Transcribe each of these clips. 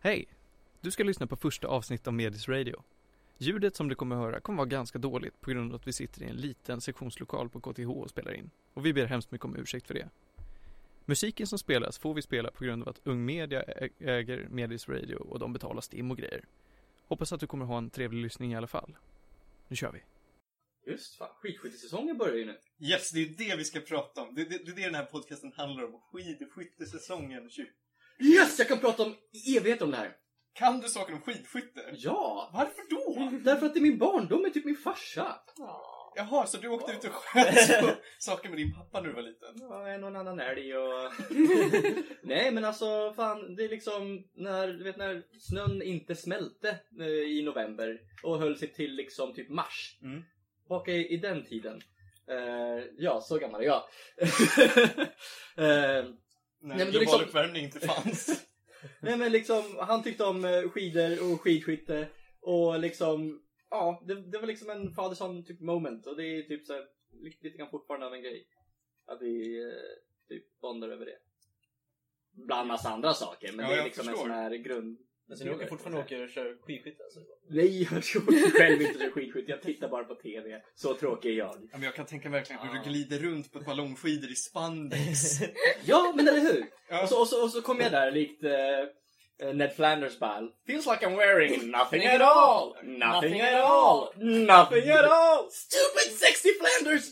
Hej! Du ska lyssna på första avsnittet av Medis Radio. Ljudet som du kommer att höra kommer vara ganska dåligt på grund av att vi sitter i en liten sektionslokal på KTH och spelar in. Och vi ber hemskt mycket om ursäkt för det. Musiken som spelas får vi spela på grund av att Ung Media äger Medis Radio och de betalar STIM och grejer. Hoppas att du kommer ha en trevlig lyssning i alla fall. Nu kör vi! Just fan, skidskyttesäsongen börjar ju nu. Yes, det är det vi ska prata om. Det, det, det är det den här podcasten handlar om. Skidskyttesäsongen 20. Yes! Jag kan prata om i evighet om det här. Kan du saker om skidskytte? Ja! Varför då? Därför att det är min barndom är typ min farsa. Jaha, så du åkte ut och sköt på saker med din pappa när du var liten? Ja, en och en annan älg och... Nej men alltså fan, det är liksom när, du vet när snön inte smälte eh, i november och höll sig till liksom typ mars. Mm. Tillbaka i, i den tiden. Eh, ja, så gammal är jag. eh, När Nej, global liksom- uppvärmning inte fanns. Nej men liksom, han tyckte om eh, skidor och skidskytte och liksom, ja, det, det var liksom en faderson typ moment och det är typ så här, lite, lite grann fortfarande av en grej. Att vi eh, typ bondar över det. Bland massa andra saker, men Ja, det är liksom en förstår. sån här grund... Men ni åker fortfarande åker och kör skidskytte alltså? Nej, jag åker själv inte skidskytte, jag tittar bara på TV. Så tråkig är jag. Ja, men jag kan tänka verkligen hur du glider runt på ballongskidor i spandex. Ja, men eller hur? Ja. Och, så, och, så, och så kom jag där likt eh, Ned Flanders ball. Feels like I'm wearing nothing at all! Nothing at all! Nothing at all! Stupid sexy Flanders!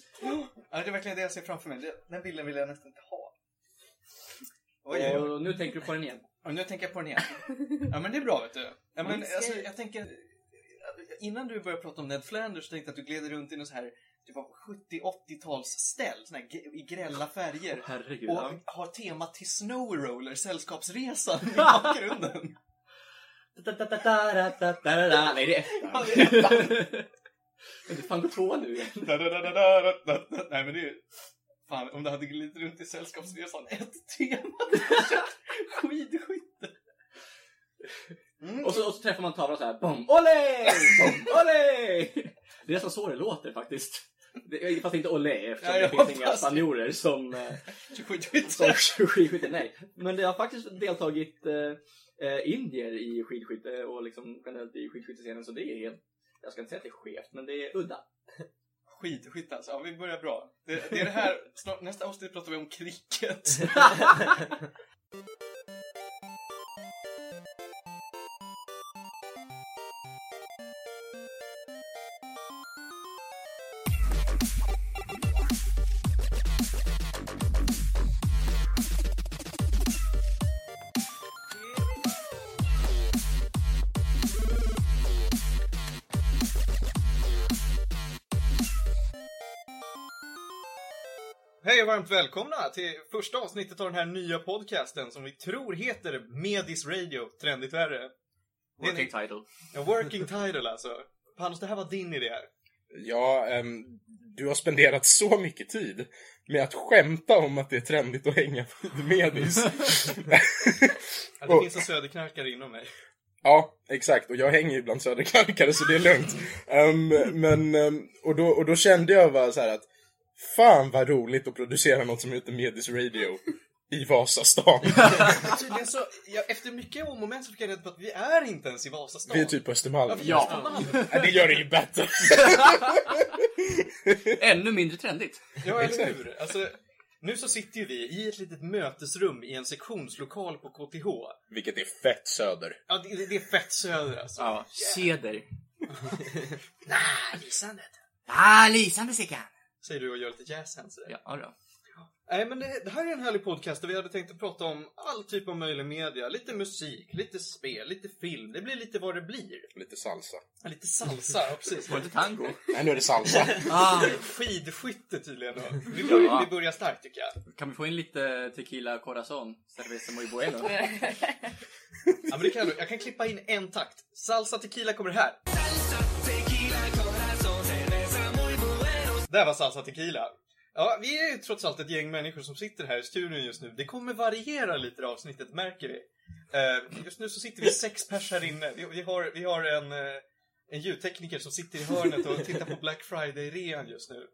Ja, det är verkligen det jag ser framför mig. Den bilden vill jag nästan inte ha. Oj, oj, oj. Och nu tänker du på den igen. Ja, nu tänker jag på den igen. Ja, men det är bra, vet du. Ja, men, alltså, jag tänker... Innan du började prata om Ned Flanders så tänkte jag att du gled runt i någon så här typ av 70-80-tals ställ, här i grälla färger. Herregud. Och ja. har temat till Snow Roller, Sällskapsresan, i bakgrunden. Nej, det är ettan. det är det fan två nu igen. Nej, men det är. Fan, om du hade glidit runt i Sällskapsresan, ett tema. Skidskytte. Mm. Och så, och så träffar man tavlan så här. Bom, olé! Bom, olé! Det är nästan så det låter faktiskt. Det, fast inte olé eftersom Ja, det finns inga spanjorer som, eh, Skidskytte. som skidskytte. Nej. Men det har faktiskt deltagit eh, indier i skidskytte och liksom generellt i skidskyttescenen så det är helt, jag ska inte säga att det är skevt, men det är udda. Skidskytte alltså. Ja, vi börjar bra. Det, det är det här, snart, nästa avsnitt pratar vi om cricket. varmt välkomna till första avsnittet av den här nya podcasten som vi tror heter Medis Radio, trendigt värre. Working en, title. en working title alltså. Panos, det här var din idé. Ja, ehm, du har spenderat så mycket tid med att skämta om att det är trendigt att hänga på Medis. Ja, det finns en söderknarkare inom mig. ja, exakt. Och jag hänger ju bland söderknarkare så det är lugnt. Ehm, men, ehm, och, då, och då kände jag bara så här att fan vad roligt att producera något som heter Medis Radio i Vasastan. Tydligen så, ja, efter mycket om och men så fick jag reda på att vi är inte ens i Vasastan. Vi är typ på Östermalm. Ja. Ja, det gör det ju bättre. Ännu mindre trendigt. Ja, eller hur? Alltså, nu så sitter ju vi i ett litet mötesrum i en sektionslokal på KTH. Vilket är fett söder. Ja, det, det- är fett söder alltså. Ja, Ceder. Ah, lisandet. Ah, lysande Sickan! Säger du och gör lite jazz hands där. Ja, då. Nej, men det, det här är en härlig podcast där vi hade tänkt att prata om all typ av möjlig media. Lite musik, lite spel, lite film. Det blir lite vad det blir. Lite salsa. Ja, Lite salsa, ja precis. Var det tango? Nej, nu är det salsa. Ah, Skidskytte tydligen då. Vi börjar, Ja. vi börjar starkt tycker jag. kan vi få in lite tequila corazon? Cerveza muy bueno. Ja, men det kan jag, jag kan klippa in en takt. Salsa tequila kommer här. Där var salsa tequila. Ja, vi är ju trots allt ett gäng människor som sitter här i studion just nu. Det kommer variera lite i avsnittet, märker vi. Eh, just nu så sitter vi sex pers här inne. Vi, vi, har, vi har en, eh, en ljudtekniker som sitter i hörnet och tittar på Black Friday-rean just nu.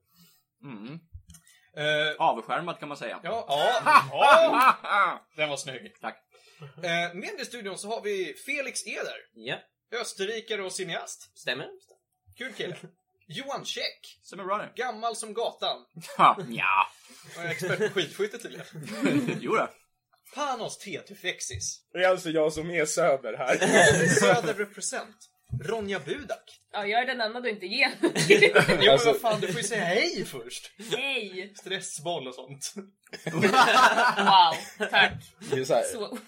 Mm. Eh, Avskärmad kan man säga. ja, ja, ja, den var snygg. Tack. Eh, med i studion så har vi Felix Eder, Ja, österrikare och cineast. stämmer. Kul kille. Johan Käck, Som en runner. gammal som gatan. Ha, ja. Och expert på skidskytte tydligen. Jo då. Panos Tetufexis. Det är alltså jag som är Söder här. Söder represent. Ronja Budak. Ja, jag är den enda du inte ger Jo men Alltså- vad fan, du får ju säga hej först. Nej! Stressboll och sånt. Wow, tack. Det är så här, Så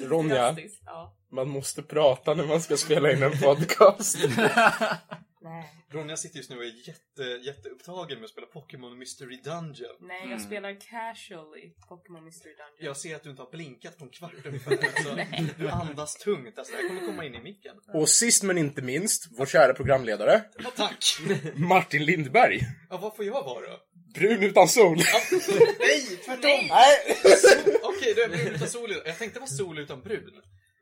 Ronja. Ja. man måste prata när man ska spela in en podcast. Nej. Ronja sitter just nu och är jätte, jätteupptagen med att spela Pokémon Mystery Dungeon. Nej, jag spelar casual i Pokémon Mystery Dungeon. Jag ser att du inte har blinkat på en kvart ungefär. Så du andas tungt. Alltså, det här kommer komma in i micken. Och sist men inte minst, vår kära programledare, Ja, tack! Martin Lindberg. Ja, vad får jag vara? Brun utan sol. Nej, tvärtom! Nej, Okej, då är brun utan sol. Jag tänkte vara sol utan brun.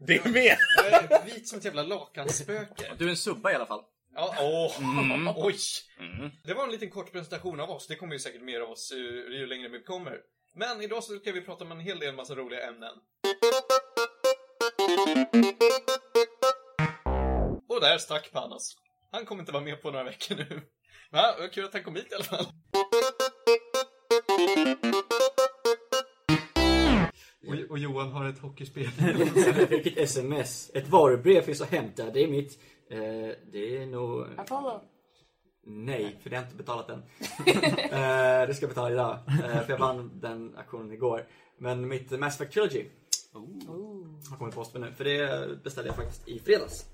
det är med. Jag är vit som ett jävla lakanspöke. Du är en subba i alla fall. Ja, åh, oj! Det var en liten kort presentation av oss. Det kommer ju säkert mer av oss eh, ju längre vi kommer. Men idag så ska vi prata om en hel del massa roliga ämnen. Och där stack Panos. Han kommer inte vara med på några veckor nu. Men ja, vad kul att han kom hit i alla fall. Och, och Johan har ett hockeyspel. Jag fick ett sms. Ett varubrev finns att hämta. Det är mitt. Eh, det är nog... Apollo. Nej, för det har jag inte betalat än. eh, det ska jag betala idag. Eh, för jag vann den aktionen igår. Men mitt Mass Effect Trilogy har kommit post för nu. För det beställde jag faktiskt i fredags.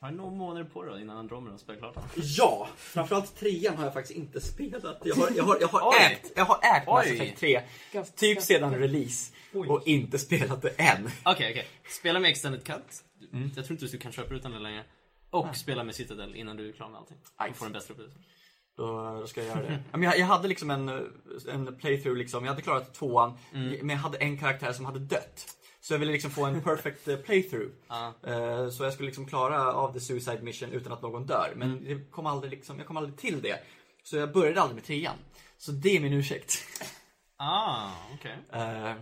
Har du några månader på dig innan Andromeda spelar klart den? Ja! Framförallt trean har jag faktiskt inte spelat. Jag har, jag har, jag har Oj. ägt, jag har ägt Mass Oj. Effect 3. Typ sedan release. Och inte spelat det än. Okej, okej. Spela med Extended Cut. Jag tror inte du kan köpa utan det längre. Och spela med Citadel innan du är klar med allting. Du får en bättre upplevelse. Då, då ska jag göra det. Men jag, jag hade liksom en, en playthrough liksom. Jag hade klarat tvåan. Men jag hade en karaktär som hade dött. Så jag ville liksom få en perfect eh, playthrough. Eh, Så jag skulle liksom klara av the suicide mission utan att någon dör. Men det kom aldrig liksom, jag kom aldrig till det. Så jag började aldrig med trean. Så det är min ursäkt. Ah, okej. Eh,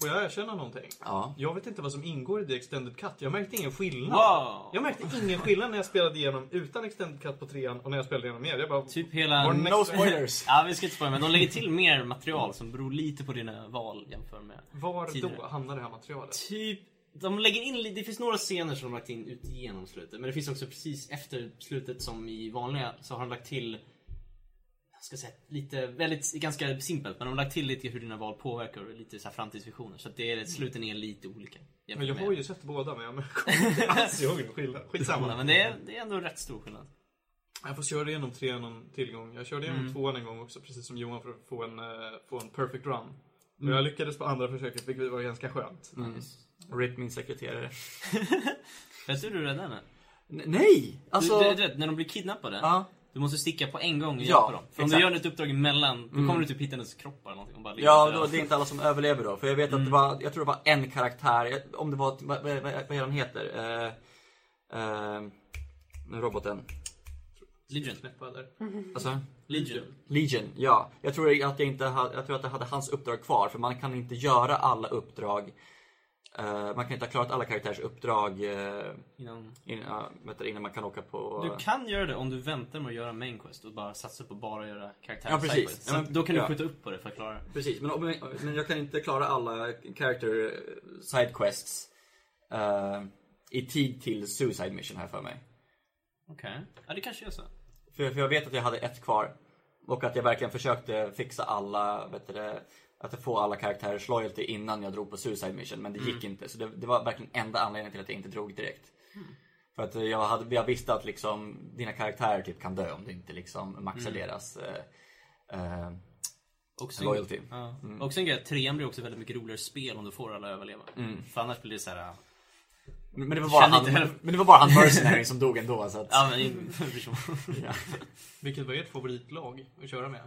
Får jag erkänna någonting? ja. Jag vet inte vad som ingår i The Extended Cut. Jag märkte ingen skillnad. Wow! Jag märkte ingen skillnad när jag spelade igenom utan Extended Cut på trean och när jag spelade igenom mer. Jag bara... Typ hela... No spoilers. Ja, vi ska inte spoila, men de lägger till mer material som beror lite på dina val jämfört med Var tidigare. då hamnar det här materialet? Typ, de lägger in det finns några scener som de lagt in ut genom slutet. Men det finns också precis efter slutet som i vanliga så har de lagt till ska säga lite, väldigt, ganska simpelt, men de har lagt till lite hur dina val påverkar och lite så här framtidsvisioner. Så att det är, sluten är lite olika. Men jag har ju sett båda men jag kommer inte alls ihåg någon skillnad. Skitsamma. men det är, det är ändå rätt stor skillnad. Jag får köra igenom trean någon tillgång. Jag körde igenom tvåan en gång också, precis som Johan, för att få en, eh, få en perfect run. Och jag lyckades på andra försöket, vilket var ganska skönt. Mm. RIP min sekreterare. Vet du hur du räddar henne? Nej! Alltså... du, du, vet, när de blir kidnappade. ja. Du måste sticka på en gång och Ja, hjälpa dem. För om du gör ett uppdrag emellan, då kommer du typ hitta hennes kropp eller någonting bara Ja, då, det är inte alla som överlever då. För jag vet att det var, jag tror det var en karaktär, om det var, vad, vad, vad han heter? Eh, eh, roboten. Legion. Alltså, Legion. Legion, ja. Jag tror att jag inte hade, jag tror att jag hade hans uppdrag kvar. För man kan inte göra alla uppdrag. Eh, man kan inte ha klarat alla karaktärers uppdrag eh, Innan... innan, innan man kan åka på... Du kan göra det om du väntar med att göra main quest och bara satsa på bara göra karaktärer Ja, precis. Ja, men- då kan du ja. skjuta upp på det för att klara det. Precis, men, men, men jag kan inte klara alla character eh, side quests eh, i tid till suicide mission här för mig. Okej. Ja, det kanske är så. För, för jag vet att jag hade ett kvar. Och att jag verkligen försökte fixa alla, vet du att få alla karaktärers loyalty innan jag drog på suicide mission. Men det gick inte. Så det, det var verkligen enda anledningen till att jag inte drog direkt. För att jag, hade, jag visste att liksom, dina karaktärer typ kan dö om du inte liksom maxar deras eh, eh, Och sen, loyalty. Ja. Och sen grejen, trean blir också väldigt mycket roligare spel om du får alla att överleva. För annars blir det så här. Men det var bara han, inte men, det var bara han mercenary som dog ändå. Så att, Ja, men ja. Vilket var ert favoritlag att köra med?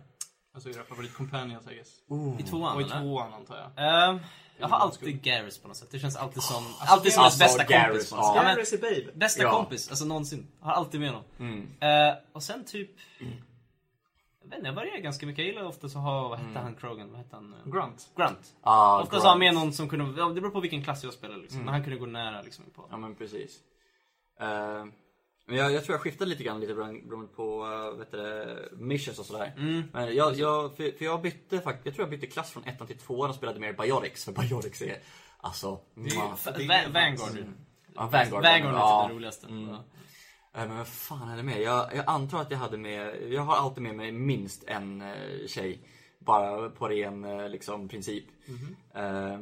Alltså era favoritcompanions I guess. I tvåan Och i eller? tvåan antar jag. Ehm, jag har alltid Garrus på något sätt. Det känns alltid som, alltid som alltså, ens bästa Garrus, kompis. på något sätt. ja. Men, Garrus är babe. bästa Ja. kompis, alltså någonsin. Har alltid med honom. Mm. Eh, och sen typ... Jag vet inte, jag varierar ganska mycket. Jag gillar ofta så ha, vad hette Mm. han Krogan? Vad hette han? eh, Grunt. Grunt. Ah, Ofta så har han med någon som kunde, ja, det beror på vilken klass jag spelar liksom. Mm. Men han kunde gå nära liksom på. Ja men precis. Eh, men jag, jag tror jag skiftade lite grann lite beroende på uh, vet du, missions och sådär. Mm. Men jag, jag, för, för jag bytte faktiskt, jag tror jag bytte klass från ettan till tvåan och spelade mer Bionics. För Bionics är alltså... Vanguard. Mm. Ja, Vanguard. Vanguard är ja. typ det roligaste. Mm. Ja. Eh, Men vad fan är det med? Jag, jag antar att jag hade med, jag har alltid med mig minst en eh, tjej. Bara på ren eh, liksom, princip. Eh,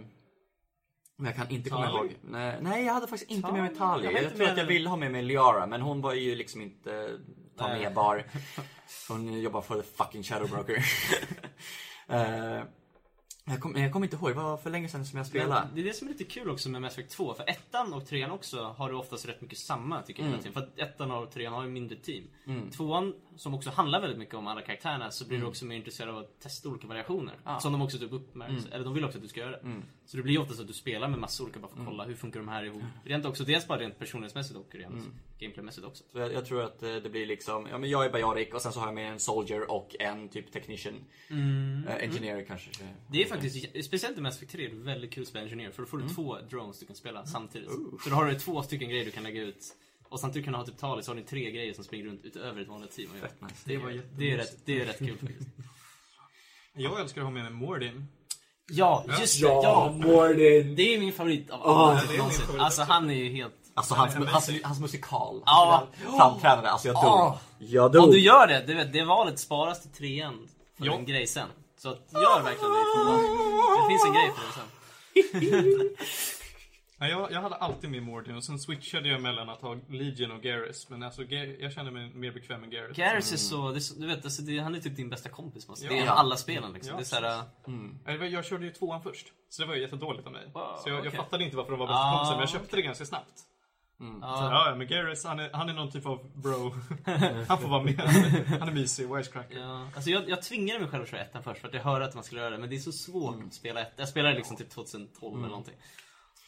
men jag kan inte komma Tali? ihåg. Nej, nej, jag hade faktiskt inte med mig Talia. Jag Jag, tror att jag ville ha med mig Liara, men hon var ju liksom inte ta med bar. Hon jobbar för the fucking shadow broker. Eh, jag kommer kom inte ihåg, det var för länge sedan som jag spelade. Det är det som är lite kul också med Mass Effect 2. För ettan och trean också har du oftast rätt mycket samma tycker jag Mm. hela tiden. För att ettan och trean har ju mindre team. Mm. Tvåan, som också handlar väldigt mycket om alla karaktärerna, så blir du också mer intresserad av att testa olika variationer. Ja. Som de också typ uppmärks, Mm. eller de vill också att du ska göra det. Mm. Så det blir ofta så att du spelar med massa olika bara för att kolla hur funkar de här ihop. Rent också, dels bara rent personlighetsmässigt och rent Mm. gameplaymässigt också. Så jag, jag tror att eh, det blir liksom, ja men jag är Bionic och sen så har jag med en Soldier och en typ Technician. Eh, engineer kanske. Det är faktiskt, speciellt i Mass Effect 3, är det väldigt kul att spela Engineer. För då får du Mm. två drones du kan spela samtidigt. Så då har du två stycken grejer du kan lägga ut. Och samtidigt kan du ha typ tal så har ni tre grejer som springer runt utöver ett vanligt team. Fett nice. Det, var, det, är rätt, det är rätt kul faktiskt. Jag älskar att ha med mig Mordin. Ja, just det! Ja, Mordin! Det är min favorit av Ah, alla det är min någonsin. favorit Alltså han är ju helt... Alltså hans, hans, hans musikal. Ja. Framträdande, alltså jag dog. Ja. Jag Om dog. du gör det, du vet, det valet sparas till trean för Ja. en grej sen. Så att, gör verkligen det. Det finns en grej för det sen. Ja, jag, jag hade alltid med Mordin och sen switchade jag mellan att ha Legion och Garrus. Men alltså, jag känner mig mer bekväm med Garrus. Garrus är så, det är så, du vet, alltså, det, han är typ din bästa kompis. Måste. Ja. Det är alla spelen liksom. Ja, det är såhär, Mm. Jag, jag körde ju tvåan först. Så det var ju jättedåligt av mig. Wow, så jag, jag okej. fattade inte varför de var bästa Ah, kompisar, men jag köpte det ganska snabbt. Mm. Så, ja, men Garrus, han är, han är någon typ av bro. han får vara med. Han är mysig, wisecracker. ja. Alltså jag, jag tvingade mig själv att köra ettan först för att jag hörde att man skulle göra det. Men det är så svårt Mm. att spela ett. Jag spelade liksom typ 2012 eller någonting.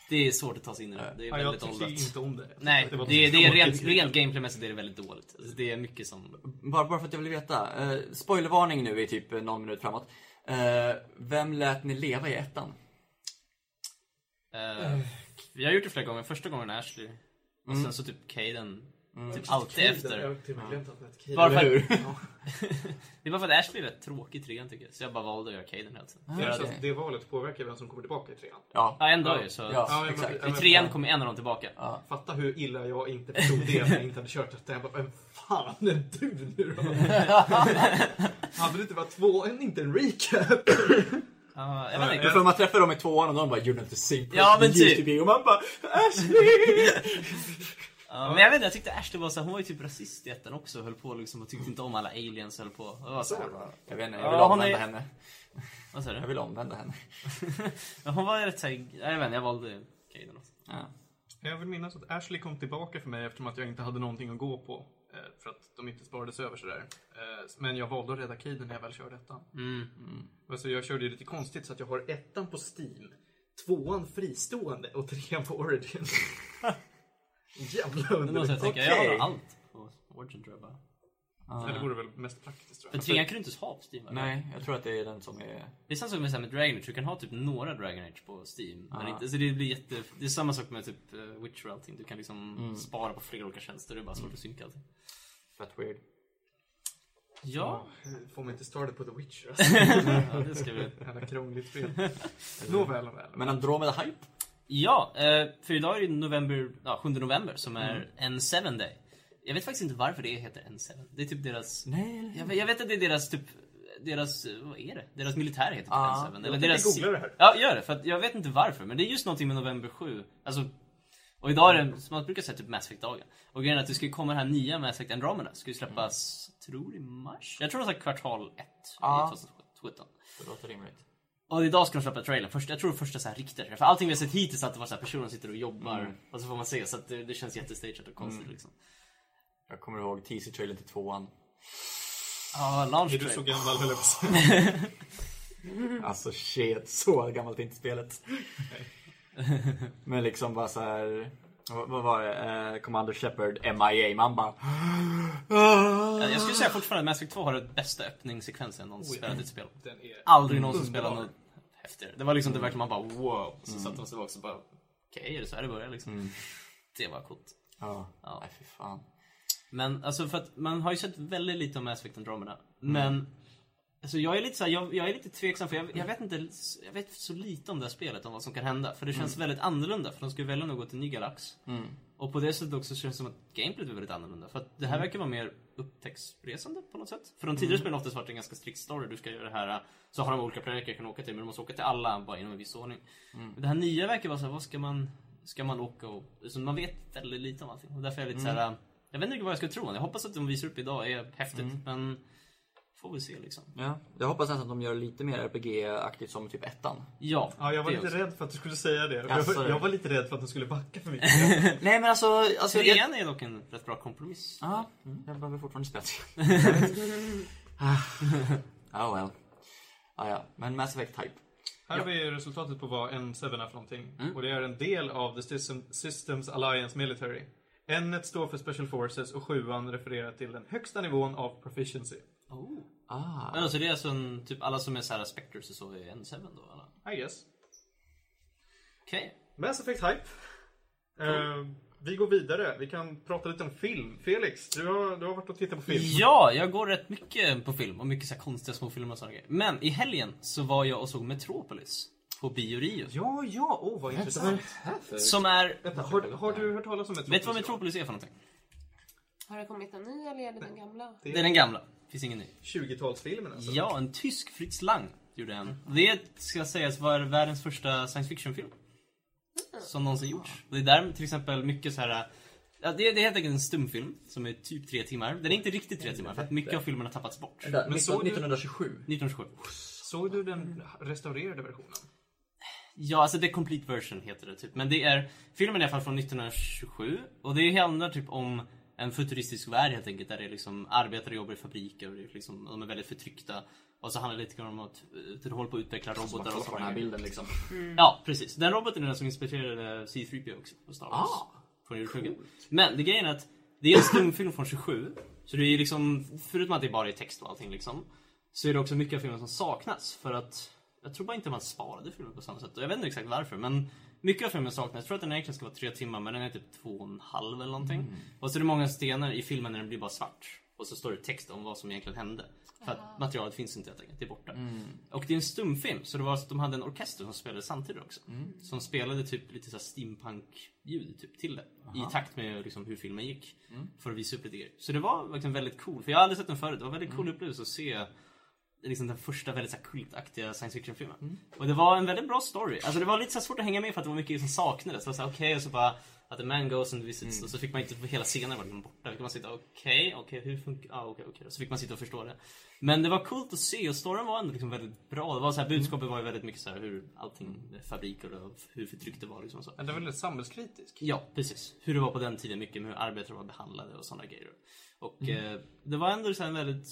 Det är svårt att ta sig in i det. Det är Ja, jag väldigt tyckte åldrat. inte om det. Nej, det, det, så är rent, rent gameplaymässigt är det väldigt dåligt. Alltså, det är mycket som... Bara, bara för att jag vill veta. Eh, spoilervarning nu i typ eh, någon minut framåt. Eh, vem lät ni leva i ettan? Uh, vi har gjort det flera gånger. Första gången Ashley. Och Mm. sen så typ Caden. Mm. Typ alltid efter. Jag har med glömt att det. Bara för hur? det är bara för att Ashley är rätt tråkig i trean tycker jag. Så jag bara valde att göra Caden är så Okej. att det valet påverkar vem som kommer tillbaka i trean. Ja. Ja, en dag ju. Så Ja, Ja, exakt. i trean kommer en av dem tillbaka. Ja. Fatta hur illa jag inte förstod det när jag inte hade kört detta. Jag bara, vem fan är du nu då? hade det inte varit två, en, inte en recap? Ja, jag vet Men inte. för man träffar dem i tvåan och de bara You're not the same person Ja, men typ. Och man bara Ashley! Ja, men jag vet inte, jag tyckte Ashley var så här, hon var ju typ rasist i ettan också. Höll på liksom och tyckte inte om alla aliens. Höll på. Det var så här, bara, Jag vet inte, Ja, jag vill hon omvända är- henne. vad sa du? Jag vill omvända henne. Ja, hon var rätt såhär, jag vet inte, jag valde Caden också. Ja. Jag vill minnas att Ashley kom tillbaka för mig eftersom att jag inte hade någonting att gå på. eh, För att de inte sparades över sådär. Eh, Men jag valde att rädda Caden när jag väl körde ettan. Mm. Alltså jag körde ju lite konstigt så att jag har ettan på Steam, tvåan fristående och trean på Origin. Jävla jag underligt. Okej. jag har allt på Origin tror jag bara. Ja, Det vore väl mest praktiskt tror För jag. trean kan du inte ha på Steam va? Nej, jag tror att det är den som är... Det är samma sak med, så med Dragon Age, du kan ha typ några Dragon Age på Steam. Men inte, så det blir jätte... Det är samma sak med typ uh, Witcher och allting. Du kan liksom Mm. spara på flera olika tjänster, det är bara svårt att synka allting. Fett weird. Ja, Får man inte started på The Witcher alltså. ja det ska vi... Jävla krångligt spel. Nåväl, nåväl. Men Andromeda Hype? Ja, eh, för idag är det november, ja, 7 november som är Mm. N7 Day. Jag vet faktiskt inte varför det heter N7. Det är typ deras... Nej, Jag vet, jag vet att det är deras typ... Deras, vad är det? Deras militär heter typ Ja, N7. Jag Eller tänker deras... googla det här. Ja, gör det. För att jag vet inte varför. Men det är just någonting med november 7. Alltså... Och idag är det, som man brukar säga, typ Mass Effect-dagen. Och grejen är att det ska ju komma den här nya Mass Effect Andromeda. Ska ju släppas, tror i mars? Jag tror det är kvartal 1 Ja. i 2017. Det låter rimligt. Och idag ska de släppa trailern. Först, jag tror första så här trailern. För allting vi har sett hittills att det var så här personer sitter och jobbar. Mm. Och så får man se. Så att det, det känns jättestageat och konstigt Mm. liksom. Jag kommer ihåg teaser-trailern till tvåan. Ja, launch Är du så gammal höll jag på. Alltså shit, så gammalt är inte spelet. Men liksom bara så här. Vad, var det? Eh, Commander Shepard, MIA. Man bara... Jag jag skulle säga fortfarande att Mass Effect 2 har den bästa öppningssekvensen jag någonsin Oh, spelat i ett spel. Den är... Aldrig någonsin spelat något häftigare. Det var liksom det verkligen man bara wow. Så satt man tillbaka och bara okej, är det så här det börjar liksom? Det var coolt. Ja. Ja. Nej, fy fan. Men alltså för att man har ju sett väldigt lite om Mass Effect Andromeda. Men Alltså jag är lite så här, jag, jag är lite tveksam för jag, jag vet inte, jag vet så lite om det här spelet, om vad som kan hända. För det känns väldigt annorlunda, för de ska ju välja att gå till ny galax. Och på det sättet också känns det som att gameplayet är väldigt annorlunda. För att det här verkar vara mer upptäcktsresande på något sätt. För de tidigare spelen har oftast varit en ganska strikt story, du ska göra det här, så har de olika planeter du kan åka till, men du måste åka till alla bara inom en viss ordning. Men det här nya verkar vara så här, vad ska man, ska man åka och, så man vet väldigt lite om allting. Och därför är jag lite så här. jag vet inte vad jag ska tro. Jag hoppas att de visar upp idag är häftigt, men får vi se liksom. Ja. Jag hoppas nästan att de gör lite mer RPG-aktigt som typ ettan. Ja, Ja, jag var lite också. rädd för att du skulle säga det. Jag var, jag var lite rädd för att du skulle backa för mycket. Nej men alltså... alltså jag... Trean är dock en rätt bra kompromiss. Ja, mm, jag behöver fortfarande spela Ja, well. Ja, ja. Men Mass Effect type. Här har vi resultatet på vad N7 är för någonting. Och det är en del av The System, Systems Alliance Military. N står för Special Forces och 7 refererar till den högsta nivån av proficiency. Oh. Ah. Men alltså det är alltså en, typ alla som är såhär Spectres och så är en 7 då eller? I guess. Okej. Mass Effect Hype. Eh, vi går vidare. Vi kan prata lite om film. Felix, du har, du har varit och tittat på film. Ja, jag går rätt mycket på film och mycket så här konstiga små filmer och sådana grejer. Men i helgen så var jag och såg Metropolis på Bio Rio. Ja, ja, åh vad intressant. Som är... Vänta, har, har du hört talas om Metropolis? Vet du vad Metropolis är för någonting? Har det kommit en ny eller är det den gamla? Det är den gamla. Finns ingen ny. 20-talsfilmen alltså? Ja, en tysk Fritz Lang gjorde en. Det ska sägas vara världens första science fiction-film. Som någonsin gjorts. Det är där till exempel mycket så här. Ja, det, det är helt enkelt en stumfilm som är typ tre timmar. Den är inte riktigt tre timmar för att mycket av filmen har tappats bort. Men såg du- 1927. 1927. Såg du den restaurerade versionen? Ja, alltså the complete version heter det typ. Men det är, filmen är i alla fall från 1927. Och det handlar typ om en futuristisk värld helt enkelt. Där det är liksom arbetare jobbar i fabriker och det är liksom, de är väldigt förtryckta. Och så handlar det lite grann om att eh, du håller på att utveckla robotar och sådana här bilden liksom. Ja, precis. Den roboten är den som inspirerade C3PO också på Star Wars. Ah, från ursprunget. Men det grejen är att det är en stumfilm från 27. Så det är liksom, förutom att det bara är text och allting liksom. Så är det också mycket av filmen som saknas. För att jag tror bara inte man sparade filmen på samma sätt. Och jag vet inte exakt varför. Men mycket av filmen saknas. Jag tror att den egentligen ska vara tre timmar men den är typ två och en halv eller någonting. Och så är det många scener i filmen när den blir bara svart. Och så står det text om vad som egentligen hände. För att materialet finns inte helt enkelt, det är borta. Och det är en stumfilm, så det var så att de hade en orkester som spelade samtidigt också. Som spelade typ lite så här steampunk-ljud typ, till det. I takt med liksom, hur filmen gick. För att visa upp lite grejer. Så det var verkligen väldigt cool, för jag har aldrig sett den förut. Det var en väldigt cool upplevelse att se liksom den första väldigt så här kultaktiga science fiction-filmen. Och det var en väldigt bra story. Alltså det var lite så svårt att hänga med för att det var mycket som saknades. Det var såhär, okej, och så bara att the man goes and visits och så fick man inte hela scenen var liksom borta. Fick man sitta, okej, okej, hur funkar, ah, okej, okej. Så fick man sitta och förstå det. Men det var coolt att se och storyn var ändå liksom väldigt bra. Det var så här, budskapet var ju väldigt mycket så här hur allting, fabriker och hur förtryckt det var liksom så. Men den är väldigt samhällskritisk. Ja, precis. Hur det var på den tiden, mycket med hur arbetare var behandlade och sådana grejer. Och eh, det var ändå så här väldigt,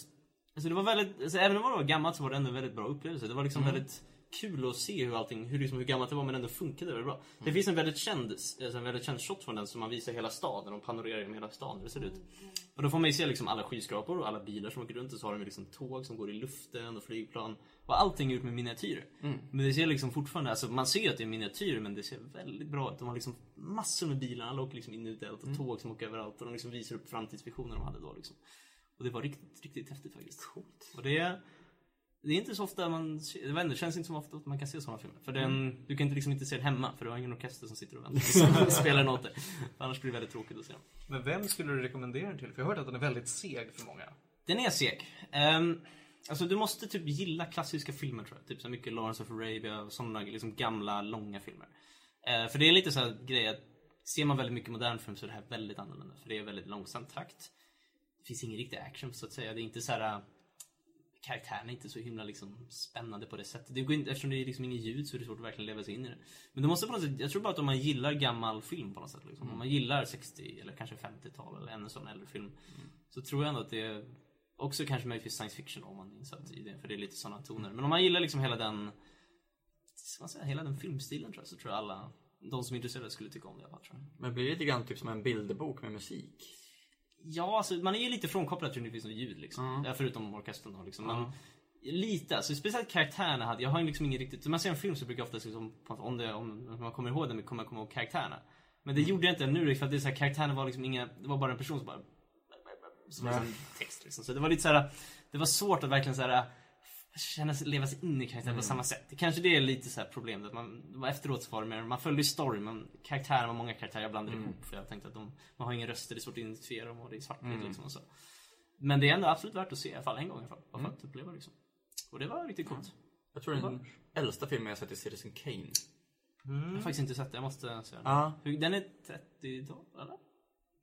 alltså det var väldigt, alltså även om det var gammalt så var det ändå en väldigt bra upplevelse. Det var liksom väldigt kul att se hur allting, hur, liksom, hur gammalt det var men ändå funkade väldigt bra. Det finns en väldigt känd, alltså en väldigt känd shot från den som man visar hela staden, de panorerar genom hela stan hur det ser ut. Och då får man ju se liksom alla skyskrapor och alla bilar som åker runt och så har de liksom tåg som går i luften och flygplan. Och allting är gjort med miniatyrer. Men det ser liksom fortfarande, alltså man ser att det är miniatyrer men det ser väldigt bra ut. De har liksom massor med bilar, alla åker liksom in ut i allt och tåg som åker överallt och de liksom visar upp framtidsvisioner de hade då liksom. Och det var riktigt, riktigt häftigt faktiskt. Coolt. Och det det är inte så ofta man, jag vet inte, det känns inte så ofta att man kan se sådana filmer. För den, du kan inte liksom inte se den hemma för du har ingen orkester som sitter och väntar och spelar den åt dig. Annars blir det väldigt tråkigt att se den. Men vem skulle du rekommendera den till? För jag har hört att den är väldigt seg för många. Den är seg. Um, alltså du måste typ gilla klassiska filmer tror jag. Typ så mycket Lawrence of Arabia och sådana liksom gamla, långa filmer. Eh, för det är lite så här grej att ser man väldigt mycket modern film så är det här väldigt annorlunda. För det är väldigt långsam takt. Det finns ingen riktig action så att säga. Det är inte så här karaktären är inte så himla liksom spännande på det sättet. Det går inte, eftersom det är liksom inget ljud så är det svårt att verkligen leva sig in i det. Men du måste på något sätt, jag tror bara att om man gillar gammal film på något sätt. Liksom. Om man gillar 60 eller kanske 50-tal eller ännu sån äldre film. Så tror jag ändå att det är också kanske möjligtvis science fiction om man är insatt i det. För det är lite sådana toner. Men om man gillar liksom hela den, man säga, hela den filmstilen tror jag. Så tror jag alla, de som är intresserade skulle tycka om det i alla fall. Men blir det lite grann typ som en bilderbok med musik? Ja, alltså man är ju lite frånkopplad till liksom ljud liksom. Mm. Förutom orkestern då liksom. Men lite, alltså speciellt karaktärerna hade, jag har liksom ingen riktigt, när man ser en film så brukar jag ofta liksom, om, det, om man kommer ihåg den, kommer man komma ihåg karaktärerna. Men det Mm. gjorde jag inte nu för att det är så här, karaktärerna var liksom inga, det var bara en person som bara som liksom text liksom. Så det var lite så här, det var svårt att verkligen så här känna sig, leva sig in i karaktären Mm. på samma sätt. Kanske det är lite så här problemet. Att man, efteråt så var det mer, man följde ju story men karaktärer var många karaktärer jag blandade Mm. ihop för jag tänkte att de, man har ingen röster, det är svårt att identifiera dem och det är svartvitt Mm. liksom och så. Men det är ändå absolut värt att se i alla fall en gång i alla fall. Bara för Mm. att uppleva liksom. Och det var riktigt coolt. Jag tror den äldsta filmen jag sett är Citizen Kane. Jag har faktiskt inte sett det, jag måste se den. Hur- Den är 30-tal eller?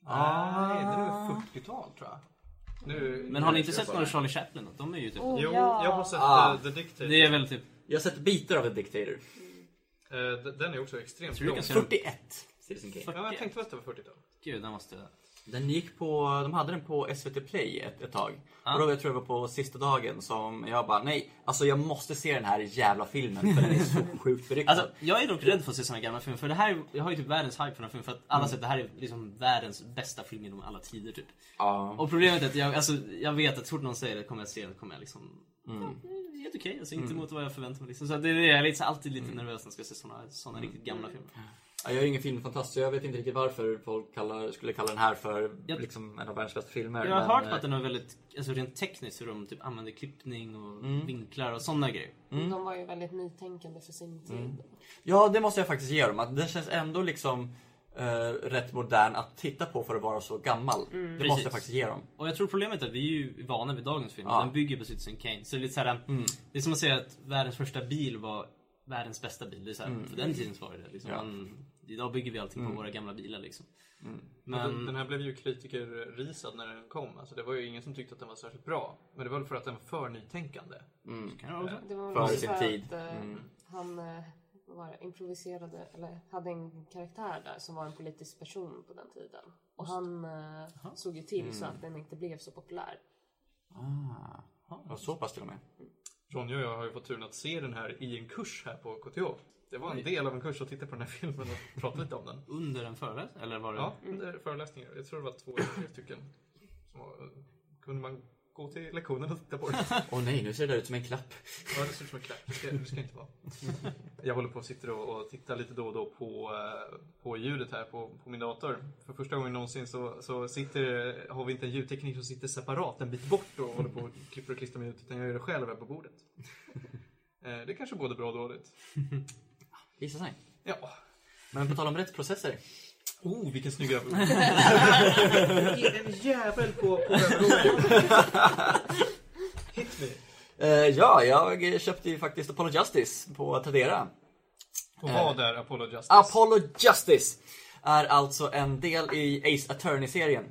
Nej, det är nog 40-tal tror jag. Nu, Men har ni inte jag sett några Charlie Chaplin? då? De är ju typ... Oh, Jo, ja. jag har sett Ah. eh, The Dictator. Det är väl typ... Jag har sett bitar av The Dictator. D- den är också extremt Tror du lång. kan se den? 41. Citizen Kane. Ja, jag tänkte att det var 40-tal. Gud, den måste... Den gick på, de hade den på SVT Play ett, ett tag. Ja. Och då jag tror jag var på sista dagen som jag bara, nej, alltså jag måste se den här jävla filmen för den är så sjukt beryktad. Alltså, jag är dock rädd för att se såna gamla filmer. För det här, är- jag har ju typ världens hype för den här filmen. För att alla Mm. säger att det här är liksom världens bästa film genom alla tider typ. ja. Och problemet är att jag, alltså, jag vet att så fort någon säger det kommer jag se den, kommer jag liksom... Mm. Ja, det helt okej, alltså inte mot vad jag förväntar mig liksom. Så det är, jag är lite, alltid lite nervös när jag ska se såna, såna riktigt gamla filmer. Ja, Jag är ingen filmfantast så jag vet inte riktigt varför folk kallar, skulle kalla den här för Jag- liksom, en av världens bästa filmer. Jag har men, hört eh, att den är väldigt, alltså rent tekniskt hur de typ använder klippning och Mm. vinklar och såna grejer. De var ju väldigt nytänkande för sin tid. Mm. Ja, det måste jag faktiskt ge dem. Att den känns ändå liksom eh, rätt modern att titta på för att vara så gammal. Det måste Precis. jag faktiskt ge dem. Och jag tror problemet är att vi är ju vana vid dagens film. Ja. Den bygger på Citizen Kane. Så det är lite såhär, Mm. det är som att säga att världens första bil var världens bästa bil. Det är såhär, För den tiden så var det det. Liksom. Ja. Man, idag bygger vi allting Mm. på våra gamla bilar liksom. Mm. Men... Den, här blev ju kritikerrisad när den kom. Alltså, det var ju ingen som tyckte att den var särskilt bra. Men det var väl för att den var för nytänkande. Mm. kan det var väl sin för tid. att eh, Mm. han eh, var improviserade, eller hade en karaktär där som var en politisk person på den tiden. Och han eh, såg ju till så Mm. att den inte blev så populär. Ah. Ja, så pass till och med. Ronja och jag har ju fått turen att se den här i en kurs här på KTH. Det var en del av en kurs att titta på den här filmen och prata lite om den. Under en föreläsning? Eller var det? Ja, under föreläsningar. Jag tror det var två eller tre stycken. Som var, kunde man gå till lektionen och titta på det. Åh nej, nu ser det ut som en klapp. Ja, det ser ut som en klapp. Det ska, det ska inte vara. Jag håller på och sitter och, och tittar lite då och då på, eh, på ljudet här på, på min dator. För första gången någonsin så, så sitter, har vi inte en ljudteknik som sitter separat en bit bort och håller på och klipper och klistrar med ljudet. Utan jag gör det själv här på bordet. Eh, Det är kanske både bra och dåligt. Visa sig. Ja. Men på tal om rättsprocesser. Oh, vilken snygg övergång. Ge en jävel på, på. Hit me. Eh, ja, jag köpte ju faktiskt Apollo Justice på Tradera. Och vad är Apollo Justice? Apollo Justice är alltså en del i Ace Attorney-serien.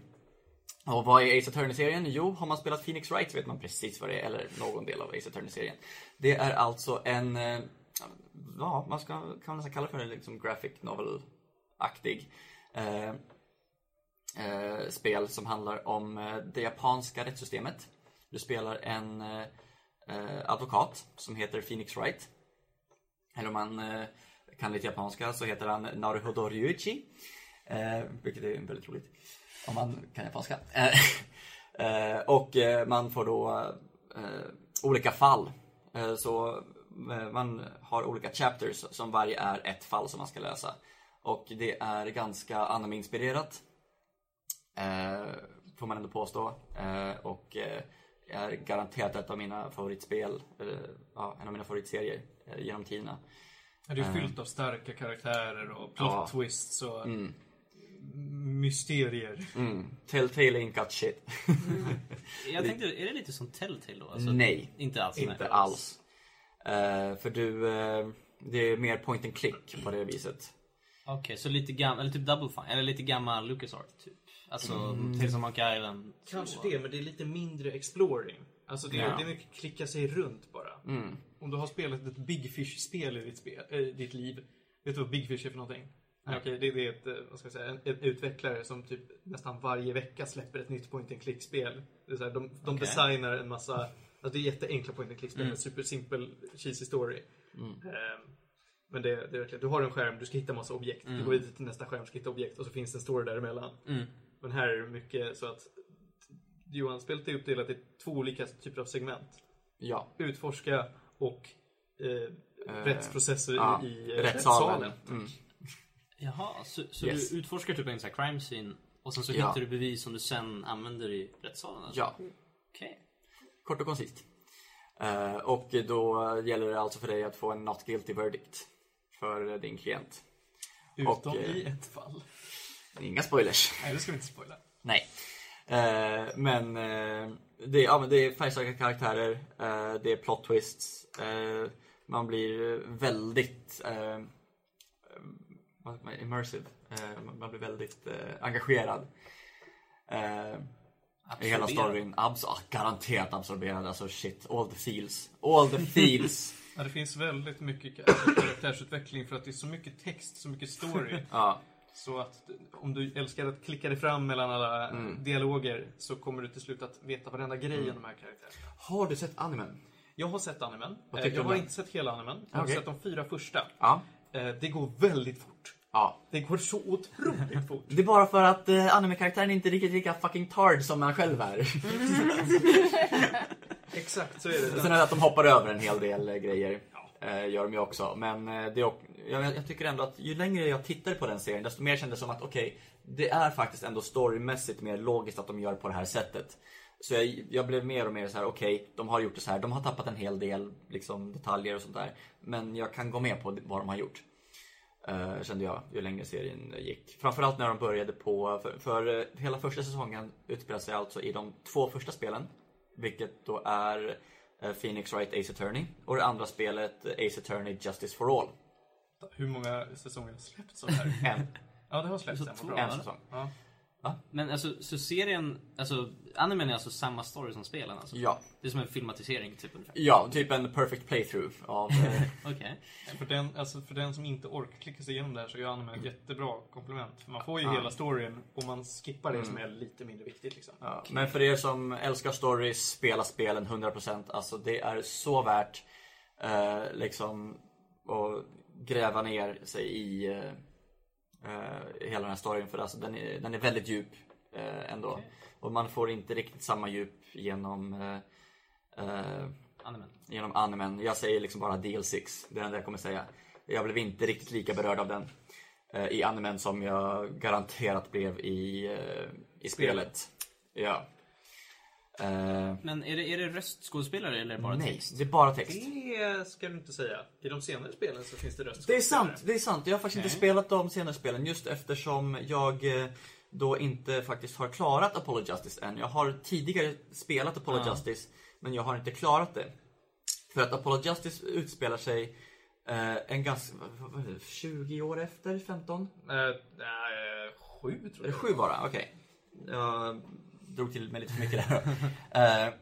Och vad är Ace Attorney-serien? Jo, har man spelat Phoenix Wright vet man precis vad det är, eller någon del av Ace Attorney-serien. Det är alltså en, eh, ja, man ska, kan man nästan kalla det för en liksom graphic novel-aktig eh, eh, spel som handlar om eh, det japanska rättssystemet. Du spelar en eh, eh, advokat som heter Phoenix Wright. Eller om man eh, kan lite japanska så heter han Naruhodo Ryuichi. Eh, vilket är väldigt roligt. Om man kan japanska. Eh, eh och eh, man får då eh, olika fall. Eh, så man har olika chapters som varje är ett fall som man ska lösa. Och det är ganska anime-inspirerat. Eh, får man ändå påstå. Eh, och eh, är garanterat ett av mina favoritspel, eller ja, en av mina favoritserier eh, genom tiderna. Det är fyllt av starka karaktärer och plot Ja. twists och Mm. mysterier. Mm. Telltale ain't got shit. Jag tänkte, är det lite som Telltale då? Alltså, Nej. Inte alls? Inte nej. alls. Eh, för du, eh, det är mer point and click på det viset. Okej, så lite gammal, eller typ Double Fine, eller lite gammal LucasArt typ. Alltså, Mm. Tales of Monkey Island. Kanske det, men det är lite mindre exploring. Alltså det är, Ja. det är mycket klicka sig runt bara. Mm. Om du har spelat ett Big Fish-spel i ditt, spel, äh, ditt liv. Vet du vad Big Fish är för någonting? Nej. Okej, det, det är ett, eh, vad ska jag säga, en, en utvecklare som typ nästan varje vecka släpper ett nytt point and click-spel. De de Okej. designar en massa, alltså det är jätteenkla point and click-spel Mm. supersimpel cheesy story. Mm. Ehm, men det, det är verkligen, du har en skärm, du ska hitta massa objekt. Du Mm. går vidare till nästa skärm, ska hitta objekt och så finns det en story däremellan. Mm. Men här är det mycket så att Johan, spelet är uppdelat i två olika typer av segment. Ja. Utforska och eh, rättsprocesser ja, i, i eh, rättssalen. rättssalen. Mm. Jaha, så, så Yes. du utforskar typ en sån här crime scene och sen så Ja. hittar du bevis som du sen använder i rättssalen? Alltså. Ja, Okej. Kort och koncist. Eh, och då gäller det alltså för dig att få en not guilty verdict för din klient. Utom Och, eh, i ett fall. Inga spoilers. Nej, det ska vi inte spoila. Nej. Eh, men det, ja, men det är färgstarka karaktärer, det är plot twists. Man blir väldigt immersive. Man- blir väldigt engagerad. Eh, I hela storyn. Abs ah, garanterat absorberad. Alltså shit, all the feels. All the feels. Ja, det finns väldigt mycket ka- karaktärsutveckling för att det är så mycket text, så mycket story. ja. Så att om du älskar att klicka dig fram mellan alla Mm. dialoger så kommer du till slut att veta varenda grej i de här karaktärerna. Har du sett animen? Jag har sett animen. Eh, Jag har om inte sett hela animen. Jag har sett de fyra första. Ja. Eh, Det går väldigt fort. Ja. Det går så otroligt fort. Det är bara för att eh, anime-karaktären inte är riktigt lika fucking tard som man själv är. Exakt, så är det. Sen är det att de hoppar över en hel del eh, grejer. Eh, gör de ju också. Men eh, det är, jag, jag tycker ändå att ju längre jag tittar på den serien desto mer kändes det som att okej, det är faktiskt ändå storymässigt mer logiskt att de gör på det här sättet. Så jag, jag blev mer och mer så här: okej, de har gjort det så här. De har tappat en hel del liksom, detaljer och sånt där. Men jag kan gå med på vad de har gjort. Uh, kände jag ju längre serien gick. Framförallt när de började på, för, för eh, hela första säsongen utspelar sig alltså i de två första spelen. Vilket då är eh, Phoenix Wright Ace Attorney och det andra spelet Ace Attorney Justice for All. Hur många säsonger har släppts av det här? En. Ja, det har släppts en. En säsong. Ja. Men alltså, så serien, alltså animen är alltså samma story som spelen alltså? Ja. Det är som en filmatisering typ ungefär? Ja, typ en perfect playthrough av... eh, Okej. För den, alltså för den som inte orkar klicka sig igenom det här så är anime ett jättebra komplement. För man får ju Ja. hela storyn och man skippar det Mm. som är lite mindre viktigt. Liksom. Ja, Men för er som älskar stories, spela spelen 100% alltså det är så värt eh, liksom att gräva ner sig i eh, hela den här storyn för alltså den är, den är väldigt djup eh, ändå. Och man får inte riktigt samma djup genom eh, eh, Animen. genom animen. Jag säger liksom bara DL6, det är det jag kommer säga. Jag blev inte riktigt lika berörd av den eh, i animen som jag garanterat blev i, eh, i spelet. Ja. Eh, Men är det, är det röstskådespelare eller bara nej, text? det är bara text. Det ska du inte säga. I de senare spelen så finns det röst. Det är sant, det är sant. Jag har faktiskt inte Nej. spelat de senare spelen just eftersom jag eh, då inte faktiskt har klarat Apollo Justice än. Jag har tidigare spelat Apollo Ja. Justice men jag har inte klarat det. För att Apollo Justice utspelar sig eh, en ganska, vad- är det, 20 år efter? 15? Eh, nej, sju tror Är jag. det sju bara? Okej. Jag drog till med lite för mycket där. Eh,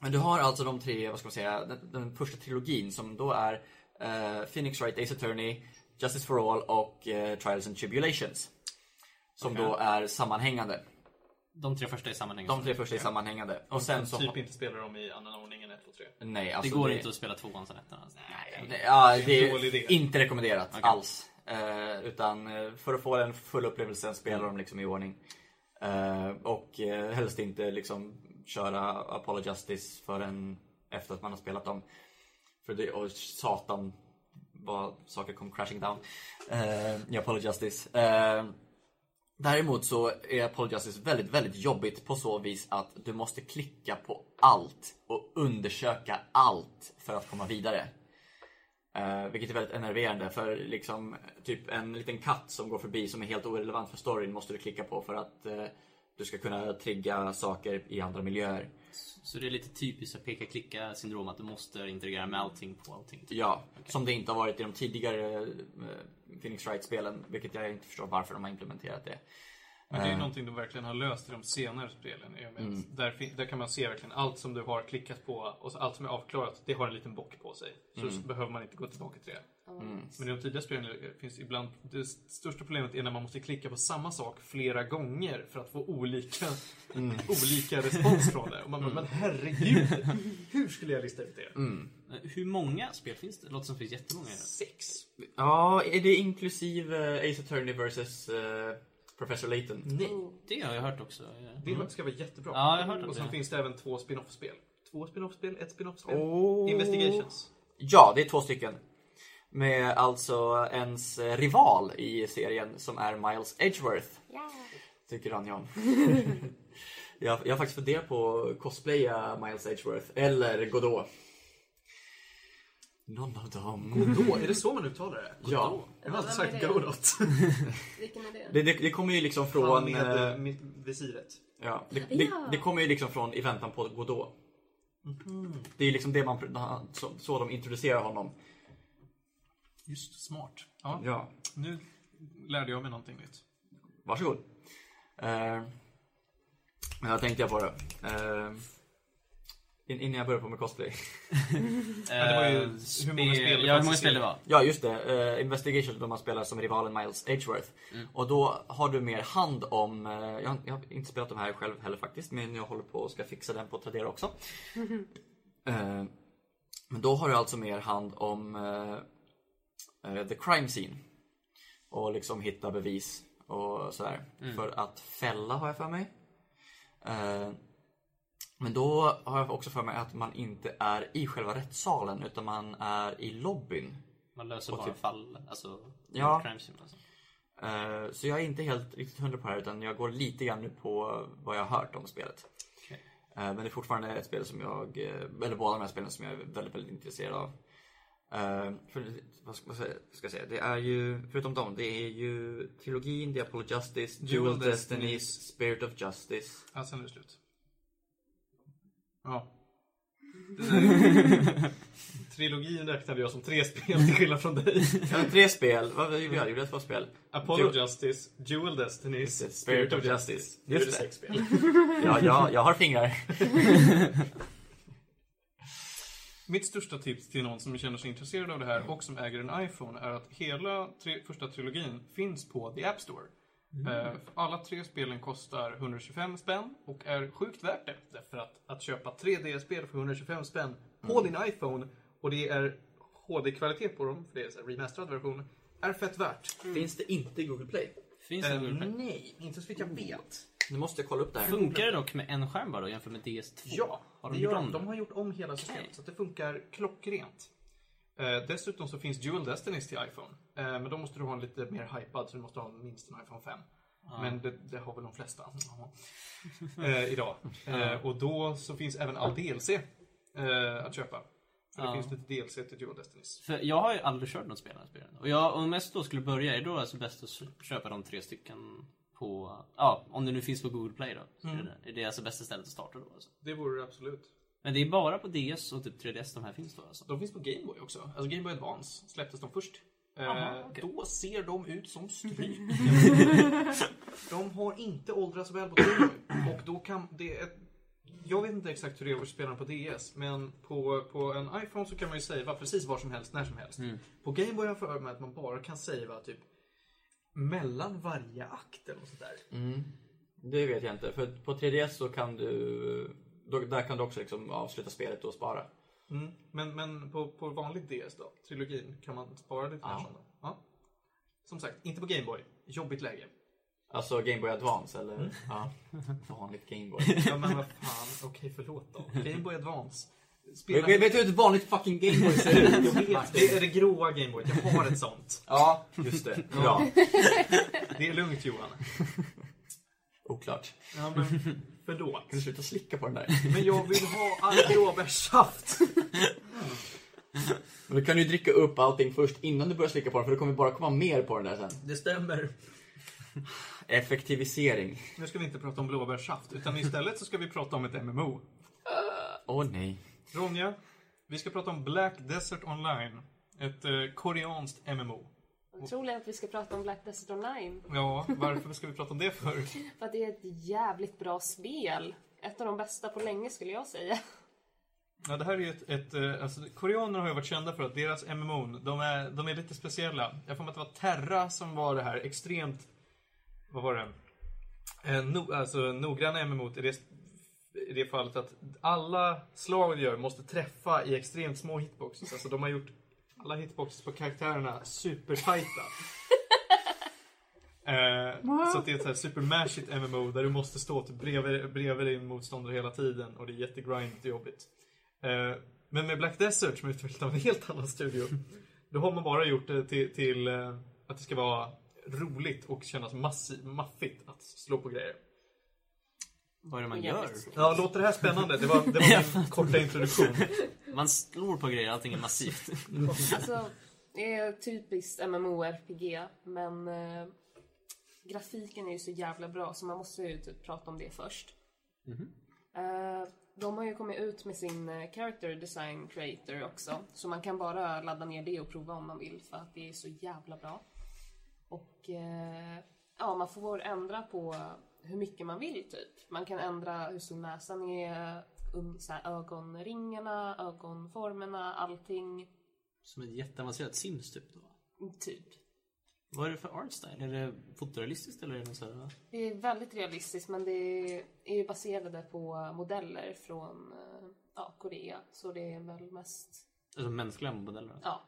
men du har alltså de tre, vad ska man säga, den, den första trilogin som då är eh, Phoenix Wright Ace Attorney, Justice for All och eh, Trials and Tribulations. Som Okej. då är sammanhängande. De tre första är sammanhängande? De tre första är sammanhängande. Och sen så... Typ inte spelar dem i annan ordning än 1, 2, 3. Nej, Det alltså går inte att spela tvåan sen ettan? Alltså. Nej, ja, Det är det är inte rekommenderat Okej. alls. Eh, utan för att få den fulla upplevelsen spelar de liksom i ordning. Eh, och eh, helst inte liksom köra Apollo Justice förrän efter att man har spelat dem. För det, och satan vad saker kom crashing down eh, i Apollo Justice. Eh, däremot så är Apollo Justice väldigt, väldigt jobbigt på så vis att du måste klicka på allt och undersöka allt för att komma vidare. Eh, vilket är väldigt enerverande för liksom typ en liten katt som går förbi som är helt orelevant för storyn måste du klicka på för att eh, du ska kunna trigga saker i andra miljöer. Så det är lite typiskt att peka-klicka syndrom att du måste interagera med allting på allting. typ. Ja, som det inte har varit i de tidigare eh, Phoenix Wright-spelen, vilket jag inte förstår varför de har implementerat det. Men det är ju Eh, någonting de verkligen har löst i de senare spelen. Mm. Där, där kan man se verkligen allt som du har klickat på och allt som är avklarat, det har en liten bock på sig. Så, Mm. så behöver man inte gå tillbaka till det. Mm. Men i de tidiga spelen finns ibland, det största problemet är när man måste klicka på samma sak flera gånger för att få olika, Mm. olika respons från det. Och man bara, men herregud, hur skulle jag lista ut det? Mm. Eh, Hur många spel finns det? Det låter som det finns jättemånga. Sex. Ja, är det inklusive eh, Ace Attorney vs. Uh, Professor Layton. Nej, Det har jag hört också. det ska vara jättebra. Ja, jag har hört om Och sen det. finns det även två spin-off-spel. Två spin-off-spel, ett spin-off-spel. Oh. Investigations. Ja, det är två stycken. Med alltså ens rival i serien som är Miles Edgeworth. Ja. Tycker Anja om. jag, jag har faktiskt funderat på att cosplaya Miles Edgeworth eller Godot. Någon av dem. Godot, är det så man uttalar det? Ja. Jag har alltid sagt? Godot. Vilken är det? Det, det, det kommer ju liksom Han från... med eh, eh, med visiret. Ja, det, det, Ja. det kommer ju liksom från i väntan på Godot. Det är ju liksom det man, så, så de introducerar honom. Just smart. Ja, Ja, nu lärde jag mig någonting nytt. varsågod. Eh, jag tänkte jag på det. Eh, innan jag börjar på med cosplay. det var ju hur Eh, många spe- spel det Ja, hur många spel det var. Ja, just det. Uh, Investigation, då man spelar som rivalen Miles Edgeworth. Och då har du mer hand om, eh, jag, har- jag har inte spelat de här själv heller faktiskt, men jag håller på och ska fixa den på Tradera också. Eh, men då har du alltså mer hand om the crime scene. Och liksom hitta bevis och sådär. För att fälla har jag för mig. Men då har jag också för mig att man inte är i själva rättssalen utan man är i lobbyn. Man löser bara typ- fall, alltså Ja. crime scene alltså. Eh, Så jag är inte helt riktigt hundra på det här utan jag går lite grann nu på vad jag har hört om spelet. Okej. Eh, Men det är fortfarande ett spel som jag, eh, eller båda de här spelen som jag är väldigt, väldigt intresserad av. För, vad ska, vad ska ska jag säga? Det är ju, förutom dem, det är ju trilogin, The Apollo Justice, Dual Dual Destinies. Destinies, Spirit of Justice. Ja, sen är det slut. Ja. Trilogin räknade jag som tre spel till skillnad från dig. Ja, tre spel, vad gjorde jag? Gjorde jag två spel? Apollo Du- Justice, Dual Destinies, Spirit Spirit of Justice. Justice. Just Nu är det. sex spel. Ja, ja, jag har fingrar. Mitt största tips till någon som känner sig intresserad av det här och som äger en iPhone är att hela tre, första trilogin finns på The App Store. Eh, för alla tre spelen kostar 125 spänn och är sjukt värt det. Därför att, att köpa tre DS-spel för 125 spänn på din iPhone och det är HD-kvalitet på dem, för det är en remasterad version, är fett värt. Finns det inte i Google Play? Finns det Eh, Google Play? nej, inte så vitt jag vet. Nu måste jag kolla upp det här. Funkar det dock med en skärm bara jämfört med DS2? Ja, har det de gör gjort de. det? har gjort om hela systemet Okej. så att det funkar klockrent. Eh, dessutom så finns Dual Destinies till iPhone. Eh, men då måste du ha en lite mer hypad så du måste ha minst en iPhone 5. Men det, det har väl de flesta eh, idag. Eh, och då så finns även all DLC eh, att köpa. För det Ja. finns lite DLC till Dual Destinies. För jag har ju aldrig kört något spel av spelen. Och jag, om mest då skulle börja, är det då alltså bäst att köpa de tre stycken på, ja, om det nu finns på Google Play då. Mm. är, det, är det alltså bästa stället att starta då alltså. Det vore det absolut. Men det är bara på DS och typ 3DS de här finns då alltså. De finns på Game Boy också. Alltså Game Boy Advance släpptes de först. Eh, Aha, okej. Då ser de ut som stryk. de har inte åldrats väl på Game Boy. Och då kan det... Ett, jag vet inte exakt hur det är att spela på DS, men på, på en iPhone så kan man ju savea precis var som helst, när som helst. På Game Boy har jag för mig att man bara kan savea typ mellan varje akt eller något sånt där. Mm. Det vet jag inte. För på 3DS så kan du... Då, där kan du också liksom avsluta spelet och spara. Mm. Men, men på, på vanlig DS då, trilogin, kan man spara lite Ja. mer? Ja. Som sagt, inte på Game Boy. Jobbigt läge. Alltså Game Boy Advance eller? Ja. Vanligt Game Boy. Ja men vad fan, okej förlåt då. Game Boy Advance. Spela... vet, vet du hur ett vanligt fucking Game Boy ser ut? Jag vet, det är det gråa Game Boy. Jag har ett sånt. Ja, just det. Bra. Det är lugnt Johan. Oklart. Ja men, förlåt. Kan du sluta slicka på den där? Men jag vill ha all blåbärssaft. Men du kan ju dricka upp allting först innan du börjar slicka på den för det kommer bara komma mer på den där sen. Det stämmer. Effektivisering. Nu ska vi inte prata om blåbärssaft, utan istället så ska vi prata om ett MMO. Åh nej. Ronja, vi ska prata om Black Desert Online. Ett eh, koreanskt MMO. Otroligt att vi ska prata om Black Desert Online. Ja, varför ska vi prata om det för? För att det är ett jävligt bra spel. Ett av de bästa på länge skulle jag säga. Ja, det här är ju ett, ett eh, alltså, koreaner har ju varit kända för att deras MMO, de är, de är lite speciella. Jag får att det var Terra som var det här extremt, vad var det? Eh, no, alltså noggranna MMO i det, i det fallet att alla slag de gör måste träffa i extremt små hitboxes. Alltså de har gjort alla hitboxes på karaktärerna supertajta. Eh, så att det är ett så här supermashigt MMO där du måste stå typ bredvid, bredvid din motståndare hela tiden och det är jättegrindigt och jobbigt. Eh, men med Black Desert som är utvecklat av en helt annan studio, då har man bara gjort det till, till eh, att det ska vara roligt och kännas massi- maffigt att slå på grejer. Vad är det man gör? Ja, låter det här spännande? Det var, det var min korta introduktion. Man slår på grejer, allting är massivt. Alltså, det är typiskt MMORPG, men eh, grafiken är ju så jävla bra så man måste ju typ prata om det först. Eh, de har ju kommit ut med sin eh, Character Design Creator också, så man kan bara ladda ner det och prova om man vill för att det är så jävla bra. Och eh, ja, man får ändra på hur mycket man vill typ. Man kan ändra hur stor näsan är, um, så här, ögonringarna, ögonformerna, allting. Som ett jätteavancerat Sims typ. Då. Typ. Vad är det för art style? Är det fotorealistiskt eller är det så här? Det är väldigt realistiskt men det är ju baserade på modeller från eh, ja, Korea. Så det är väl mest... Alltså mänskliga modeller? Alltså. Ja.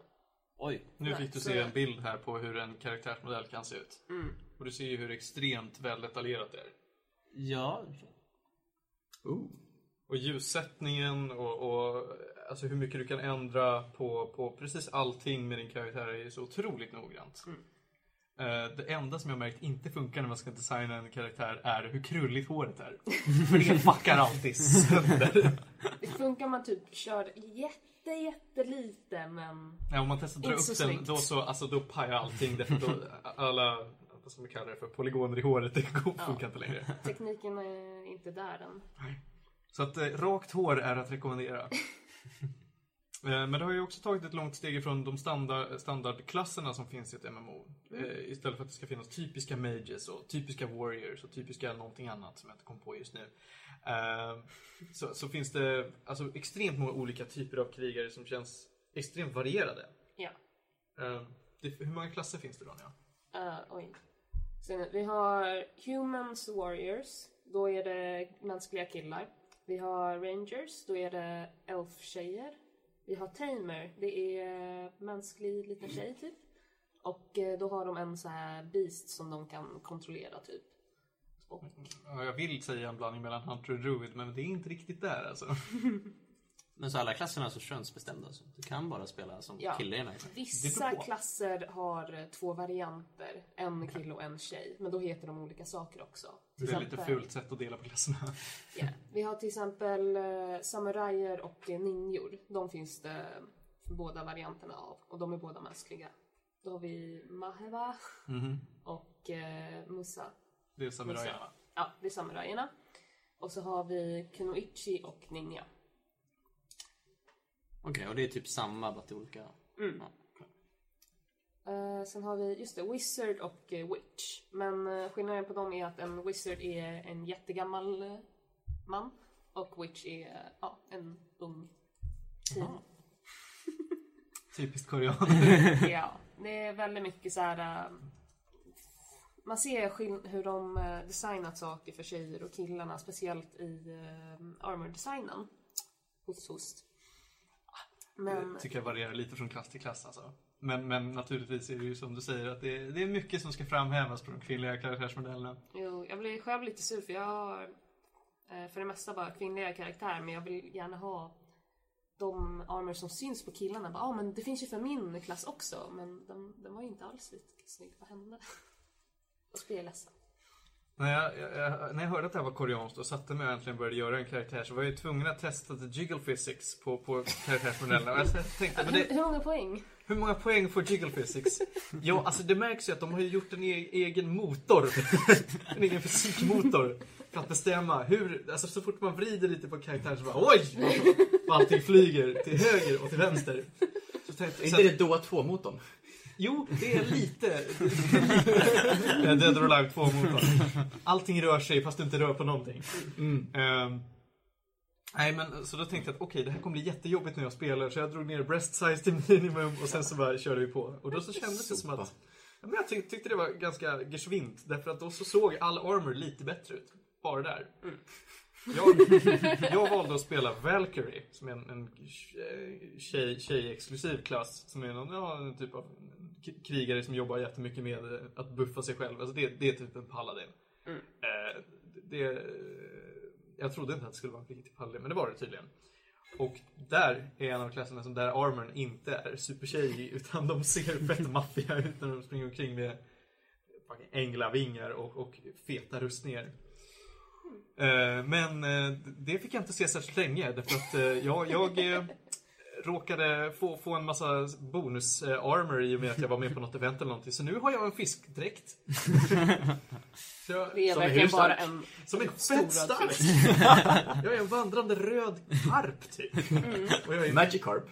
Oj. Nu Nej, fick du se en bild här på hur en karaktärsmodell kan se ut. Mm. Och du ser ju hur extremt väl detaljerat det är. Ja. Och ljussättningen och, och alltså hur mycket du kan ändra på, på precis allting med din karaktär är så otroligt noggrant. Eh, det enda som jag märkt inte funkar när man ska designa en karaktär är hur krulligt håret är. För det fuckar alltid sönder. Det funkar om man typ kör jätte, jättelite men... Ja, om man testar att dra Inte så upp den, då, så, alltså, då pajar allting. Därför då, alla, vad ska man kalla det för, polygoner i håret, det går- Ja. funkar inte längre. Tekniken är inte där än. Så att eh, rakt hår är att rekommendera. Eh, Men det har ju också tagit ett långt steg ifrån de standard, standardklasserna som finns i ett MMO. Eh, istället för att det ska finnas typiska mages och typiska warriors och typiska någonting annat som jag inte kom på just nu. Eh, så, så finns det alltså extremt många olika typer av krigare som känns extremt varierade. Ja. Det, hur många klasser finns det Ronja? Uh, oj. Sen, vi har Humans Warriors. Då är det mänskliga killar. Vi har Rangers. Då är det elf-tjejer. Vi har Tamer. Det är mänsklig liten tjej typ. Och eh, då har de en så här beast som de kan kontrollera typ. Och, Ja, jag vill säga en blandning mellan Hunter och Druid, men det är inte riktigt där alltså. Men så alla klasserna är så könsbestämda alltså. Du kan bara spela som Ja. kille egentligen. vissa klasser har eh, två varianter. En kille och en tjej. Men då heter de olika saker också. Till Det är lite exempel- fult sätt att dela på klasserna. Ja. Vi har till exempel eh, samurajer och ninjor. De finns det båda varianterna av. Och de är båda mänskliga. Då har vi Maheva och eh, Musa. Det är samurajerna. Ja, det är samurajerna. Och så har vi Kunoichi och Ninja. Okej, och det är typ samma bara till olika... Mm. Ja, okej. Eh, sen har vi, just det, Wizard och eh, Witch. Men eh, skillnaden på dem är att en Wizard är en jättegammal eh, man. Och Witch är eh, ja, en ung teen. Typiskt koreaner. Ja, det är väldigt mycket så här. äh, Man ser skill- hur de äh, designat saker för tjejer och killarna, speciellt i äh, armor-designen. Host, host. Men tycker jag varierar lite från klass till klass alltså. Men, men naturligtvis är det ju som du säger att det är, det är mycket som ska framhävas på de kvinnliga karaktärsmodellerna. jo, jag blir själv lite sur för jag har äh, för det mesta bara kvinnliga karaktärer, men jag vill gärna ha de armor som syns på killarna. Ja, ah, men det finns ju för min klass också, men den, den var ju inte alls lika snygg. Vad hände? Och så blir jag ledsen. När jag, jag, när jag hörde att det här var koreanskt och satte mig och äntligen började göra en karaktär så var jag ju tvungen att testa the jiggle physics på, på karaktärsmodellerna. Och jag tänkte, men Hur, det, hur många poäng? hur många poäng får jiggle physics? Ja, alltså det märks ju att de har ju gjort en e egen motor. en egen fysikmotor. För att bestämma hur, alltså så fort man vrider lite på karaktären så bara oj! Vad allting flyger till höger och till vänster. Så tänkte, Är så inte att- det då 2-motorn? Jo, det är lite. Dead or Alive 2-motorn. Allting rör sig fast du inte rör på någonting. Ehm, nej men så då tänkte jag att okej, det här kommer bli jättejobbigt när jag spelar. Så jag drog ner breast size till minimum och sen så bara körde vi på. Och då så kändes det som att ja, men jag tyck, tyckte det var ganska geschwint. Därför att då så såg all armor lite bättre ut. Bara där. Jag, jag valde att spela Valkyrie, som är en, en tjej, tjej-exklusiv klass. Som är någon, ja, typ av krigare som jobbar jättemycket med eh, att buffa sig själv. Alltså det, det är typ en paladin. Mm. Eh, det, jag trodde inte att det skulle vara en riktig paladin, men det var det tydligen. Och där är en av klasserna som där armorn inte är supertjejig utan de ser fett maffiga ut när de springer omkring med änglavingar och, och feta rustningar. Eh, Men eh, det fick jag inte se särskilt länge därför att eh, jag, jag eh, råkade få, få en massa bonus-armor i och med att jag var med på något event eller någonting. Så nu har jag en fiskdräkt. Så jag, Det är som verkligen bara en Som är fett stark! jag är en vandrande röd karp typ. Och jag är Magikarp.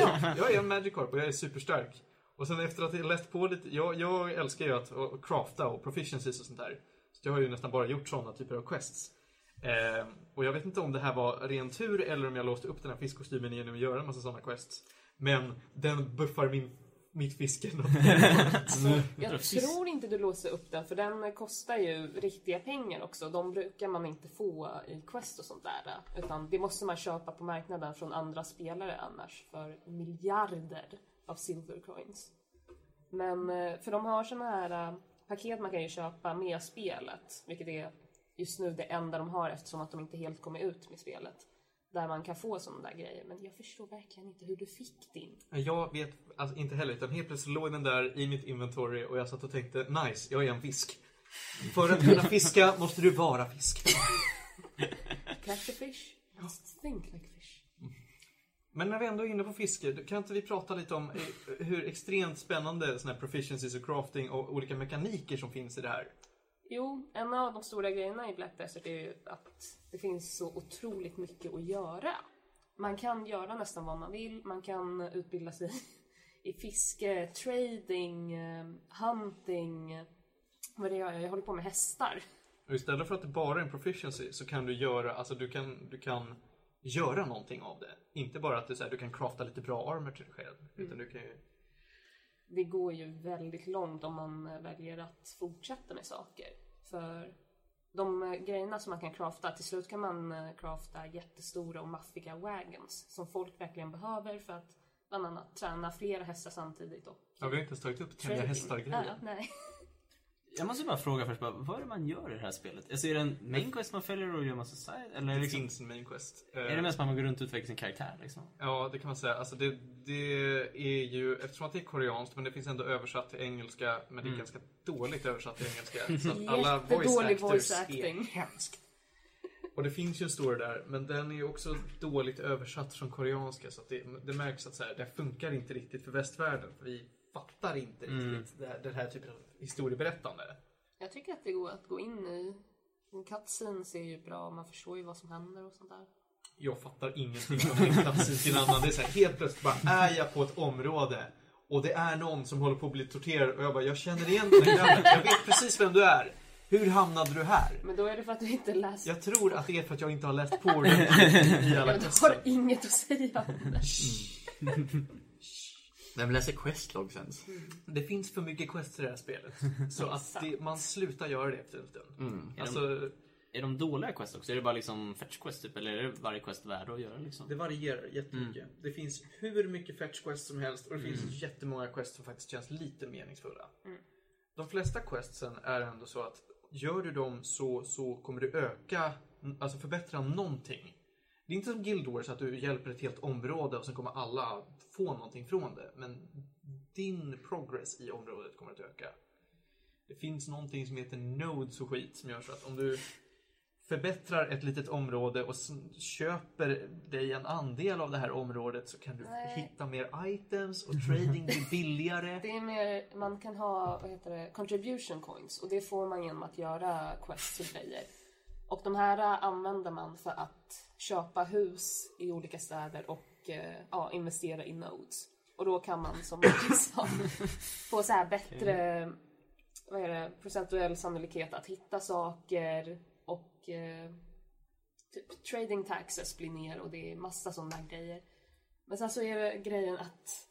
Ja, jag är en Magikarp och jag är superstark. Och sen efter att jag läst på lite, jag, jag älskar ju att, att crafta och proficiencies och sånt där. Så jag har ju nästan bara gjort sådana typer av quests. Eh, och jag vet inte om det här var ren tur eller om jag låste upp den här fiskkostymen genom att göra en massa sådana quests. Men den buffar min, mitt fiske. Jag tror inte du låser upp den för den kostar ju riktiga pengar också. De brukar man inte få i Quest och sånt där. Utan det måste man köpa på marknaden från andra spelare annars för miljarder av silver coins. Men eh, för de har såna här eh, paket man kan ju köpa med spelet. Vilket är just nu det enda de har eftersom att de inte helt kommer ut med spelet. Där man kan få sådana där grejer. Men jag förstår verkligen inte hur du fick din. Jag vet alltså, inte heller, utan helt plötsligt låg den där i mitt inventory och jag satt och tänkte nice, jag är en fisk. För att kunna fiska måste du vara fisk. Catch a fish, must think like fish. Men när vi ändå är inne på fiske, kan inte vi prata lite om eh, hur extremt spännande såna här proficiencies och crafting och olika mekaniker som finns i det här? Jo, en av de stora grejerna i Black Desert är ju att det finns så otroligt mycket att göra. Man kan göra nästan vad man vill. Man kan utbilda sig i fiske, trading, eh, hunting. Vad är det jag gör? Jag håller på med hästar. Och istället för att det bara är en proficiency så kan du göra, alltså du kan, du kan göra någonting av det. Inte bara att du, så här, du kan crafta lite bra armor till dig själv. Utan du kan ju... Det går ju väldigt långt om man väljer att fortsätta med saker. För de eh, grejerna som man kan crafta, till slut kan man eh, crafta jättestora och maffiga wagons som folk verkligen behöver för att bland annat träna flera hästar samtidigt och Ja, vi har inte ens tagit upp tämja hästar-grejen. Ja, nej. Jag måste bara fråga först, bara, vad är det man gör i det här spelet? Alltså är det en main quest man följer och gör massa side? Eller är det, liksom, finns en main quest. är Eh, det mest att man går runt och utvecklar sin karaktär liksom? Ja, det kan man säga. Alltså det, det är ju, eftersom att det är koreanskt, men det finns ändå översatt till engelska, men det är ganska dåligt översatt till engelska. Så att alla voice actors voice är acting. hemskt. Och det finns ju en story där, men den är ju också dåligt översatt från koreanska. Så att det, det märks att så här, det funkar inte riktigt för västvärlden. För vi fattar inte riktigt det här, den här typen av historieberättande. Jag tycker att det går att gå in i. En cutscene är ju bra, man förstår ju vad som händer och sånt där. Jag fattar ingenting från en plats till en annan. Det är så här, helt plötsligt bara är jag på ett område och det är någon som håller på att bli torterad och jag bara, jag känner igen den grabben. Jag vet precis vem du är. Hur hamnade du här? Men då är det för att du inte läst. Jag tror att det är för att jag inte har läst på i alla Jag har inget att säga om det. Vem läser questlogsen? Det finns för mycket quests i det här spelet. Så att det, man slutar göra det efter en stund. Mm. Alltså, Är de dåliga quest också? Är det bara liksom fetch quest typ? Eller är det varje quest värd att göra liksom? det varierar jättemycket. Det finns hur mycket fetch quests som helst och det finns jättemånga quests som faktiskt känns lite meningsfulla. De flesta questsen är ändå så att gör du dem så, så kommer du öka, alltså förbättra någonting. Det är inte som Guild Wars att du hjälper ett helt område och sen kommer alla få någonting från det. Men din progress i området kommer att öka. Det finns någonting som heter nodes och skit som gör så att om du förbättrar ett litet område och köper dig en andel av det här området så kan du Nej. hitta mer items och trading blir billigare. Det är mer, man kan ha, vad heter det, contribution coins och det får man genom att göra quests och grejer. Och de här använder man för att köpa hus i olika städer och och eh, ja, investera i nodes. Och då kan man som liksom få så här bättre, vad är det, procentuell sannolikhet att hitta saker och eh, typ trading taxes blir ner och det är massa sådana grejer. Men sen så är det grejen att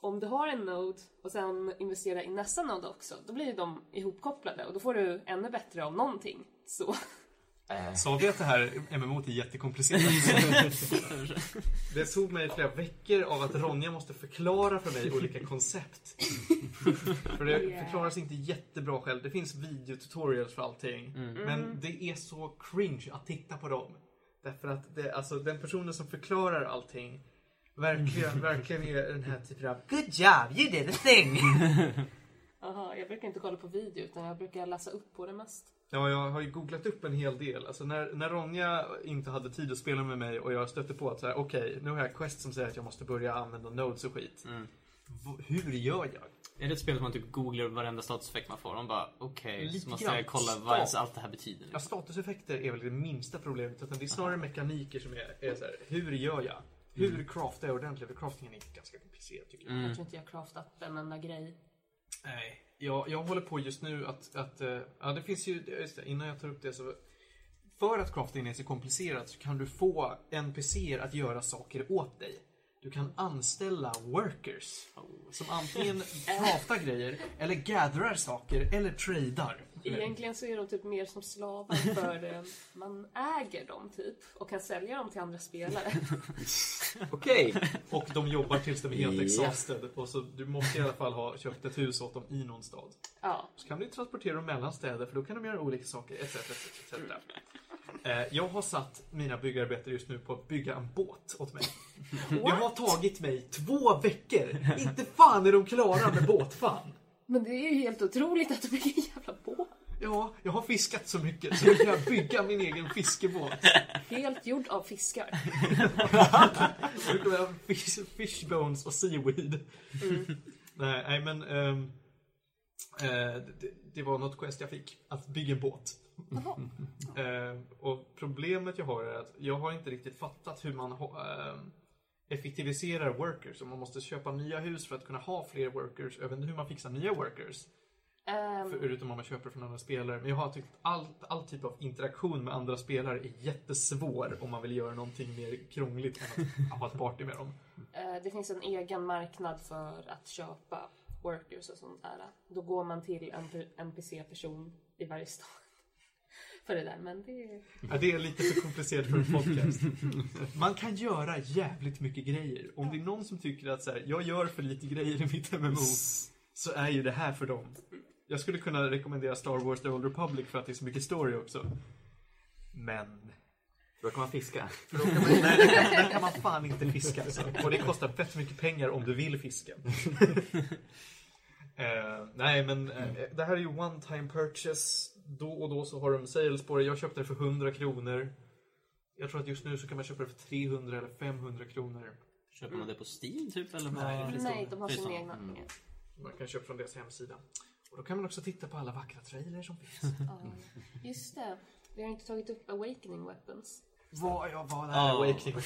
om du har en node och sen investerar i nästa node också, då blir ju de ihopkopplade och då får du ännu bättre av någonting. Så Sa vi att det här MMO är jättekomplicerat? det tog mig flera veckor av att Ronja måste förklara för mig olika koncept. för det förklaras inte jättebra själv. Det finns videotutorials för allting. Men det är så cringe att titta på dem. Därför att det, alltså, den personen som förklarar allting verkligen, verkligen är den här typen av Good job, you did a thing! Aha, jag brukar inte kolla på video utan jag brukar läsa upp på det mest. Ja, jag har ju googlat upp en hel del. Alltså när, när Ronja inte hade tid att spela med mig och jag stötte på att så här, okej, nu har jag quest som säger att jag måste börja använda nodes och skit. Mm. Hur gör jag? Är det ett spel som man typ googlar varenda statuseffekt man får? De bara okej, Lite så måste jag kolla vad ens allt det här betyder. Ja, statuseffekter är väl det minsta problemet. Utan det är snarare mekaniker som är, är så här, hur gör jag? Hur craftar jag ordentligt? För craftingen är ganska komplicerad tycker jag. Mm. Jag tror inte jag craftat en enda grej. Nej, jag, jag håller på just nu att, att eh, ja det finns ju, just det, innan jag tar upp det så För att crafting är så komplicerat så kan du få NPCer att göra saker åt dig. Du kan anställa workers som antingen craftar grejer eller gatherar saker eller tradar. Egentligen så är de typ mer som slavar för man äger dem typ och kan sälja dem till andra spelare. Okej. Och de jobbar tills de är helt exhausted. Och så du måste i alla fall ha köpt ett hus åt dem i någon stad. Ja, Så kan du transportera dem mellan städer för då kan de göra olika saker etc. etc, etc. Jag har satt mina byggarbetare just nu på att bygga en båt åt mig. Det har tagit mig två veckor. Inte fan är de klara med båtfan. Men det är ju helt otroligt att de bygger en jävla båt. Ja, jag har fiskat så mycket så nu kan jag bygga min egen fiskebåt. Helt gjord av fiskar. Nu kommer jag ha fish, fish bones och seaweed. Nej, nej, men... ehm, eh, det, det var något quest jag fick. Att bygga en båt. Jaha. Eh, och problemet jag har är att jag har inte riktigt fattat hur man ha- eh, effektiviserar workers. Och man måste köpa nya hus för att kunna ha fler workers. Jag vet inte hur man fixar nya workers. Ehm, Förutom om man köper från andra spelare. Men jag har tyckt att all, all typ av interaktion med andra spelare är jättesvår om man vill göra någonting mer krångligt än att ha ett party med dem. eh, det finns en egen marknad för att köpa workers och sånt där. Då går man till en NPC-person i varje stad. För det där, men det är... Ja, det är lite för komplicerat för en podcast. Man kan göra jävligt mycket grejer. Om det är någon som tycker att så här, jag gör för lite grejer i mitt MMO, så är ju det här för dem. Jag skulle kunna rekommendera Star Wars The Old Republic för att det är så mycket story också. Men... Då kan man fiska. För då kan man, nej, där kan, kan man fan inte fiska alltså. Och det kostar fett mycket pengar om du vill fiska. Eh, nej men eh, det här är ju one time purchase. Då och då så har de sales på det. Jag köpte det för 100 kronor. Jag tror att just nu så kan man köpa det för 300 eller 500 kronor. Köper man det på Steam typ? Eller Nej. Nej, de har sin egna. Mm. Man kan köpa från deras hemsida. Och då kan man också titta på alla vackra trailers som finns. Ja, just det. Vi har inte tagit upp Awakening Weapons. Vad jag var där Ja. Awakening.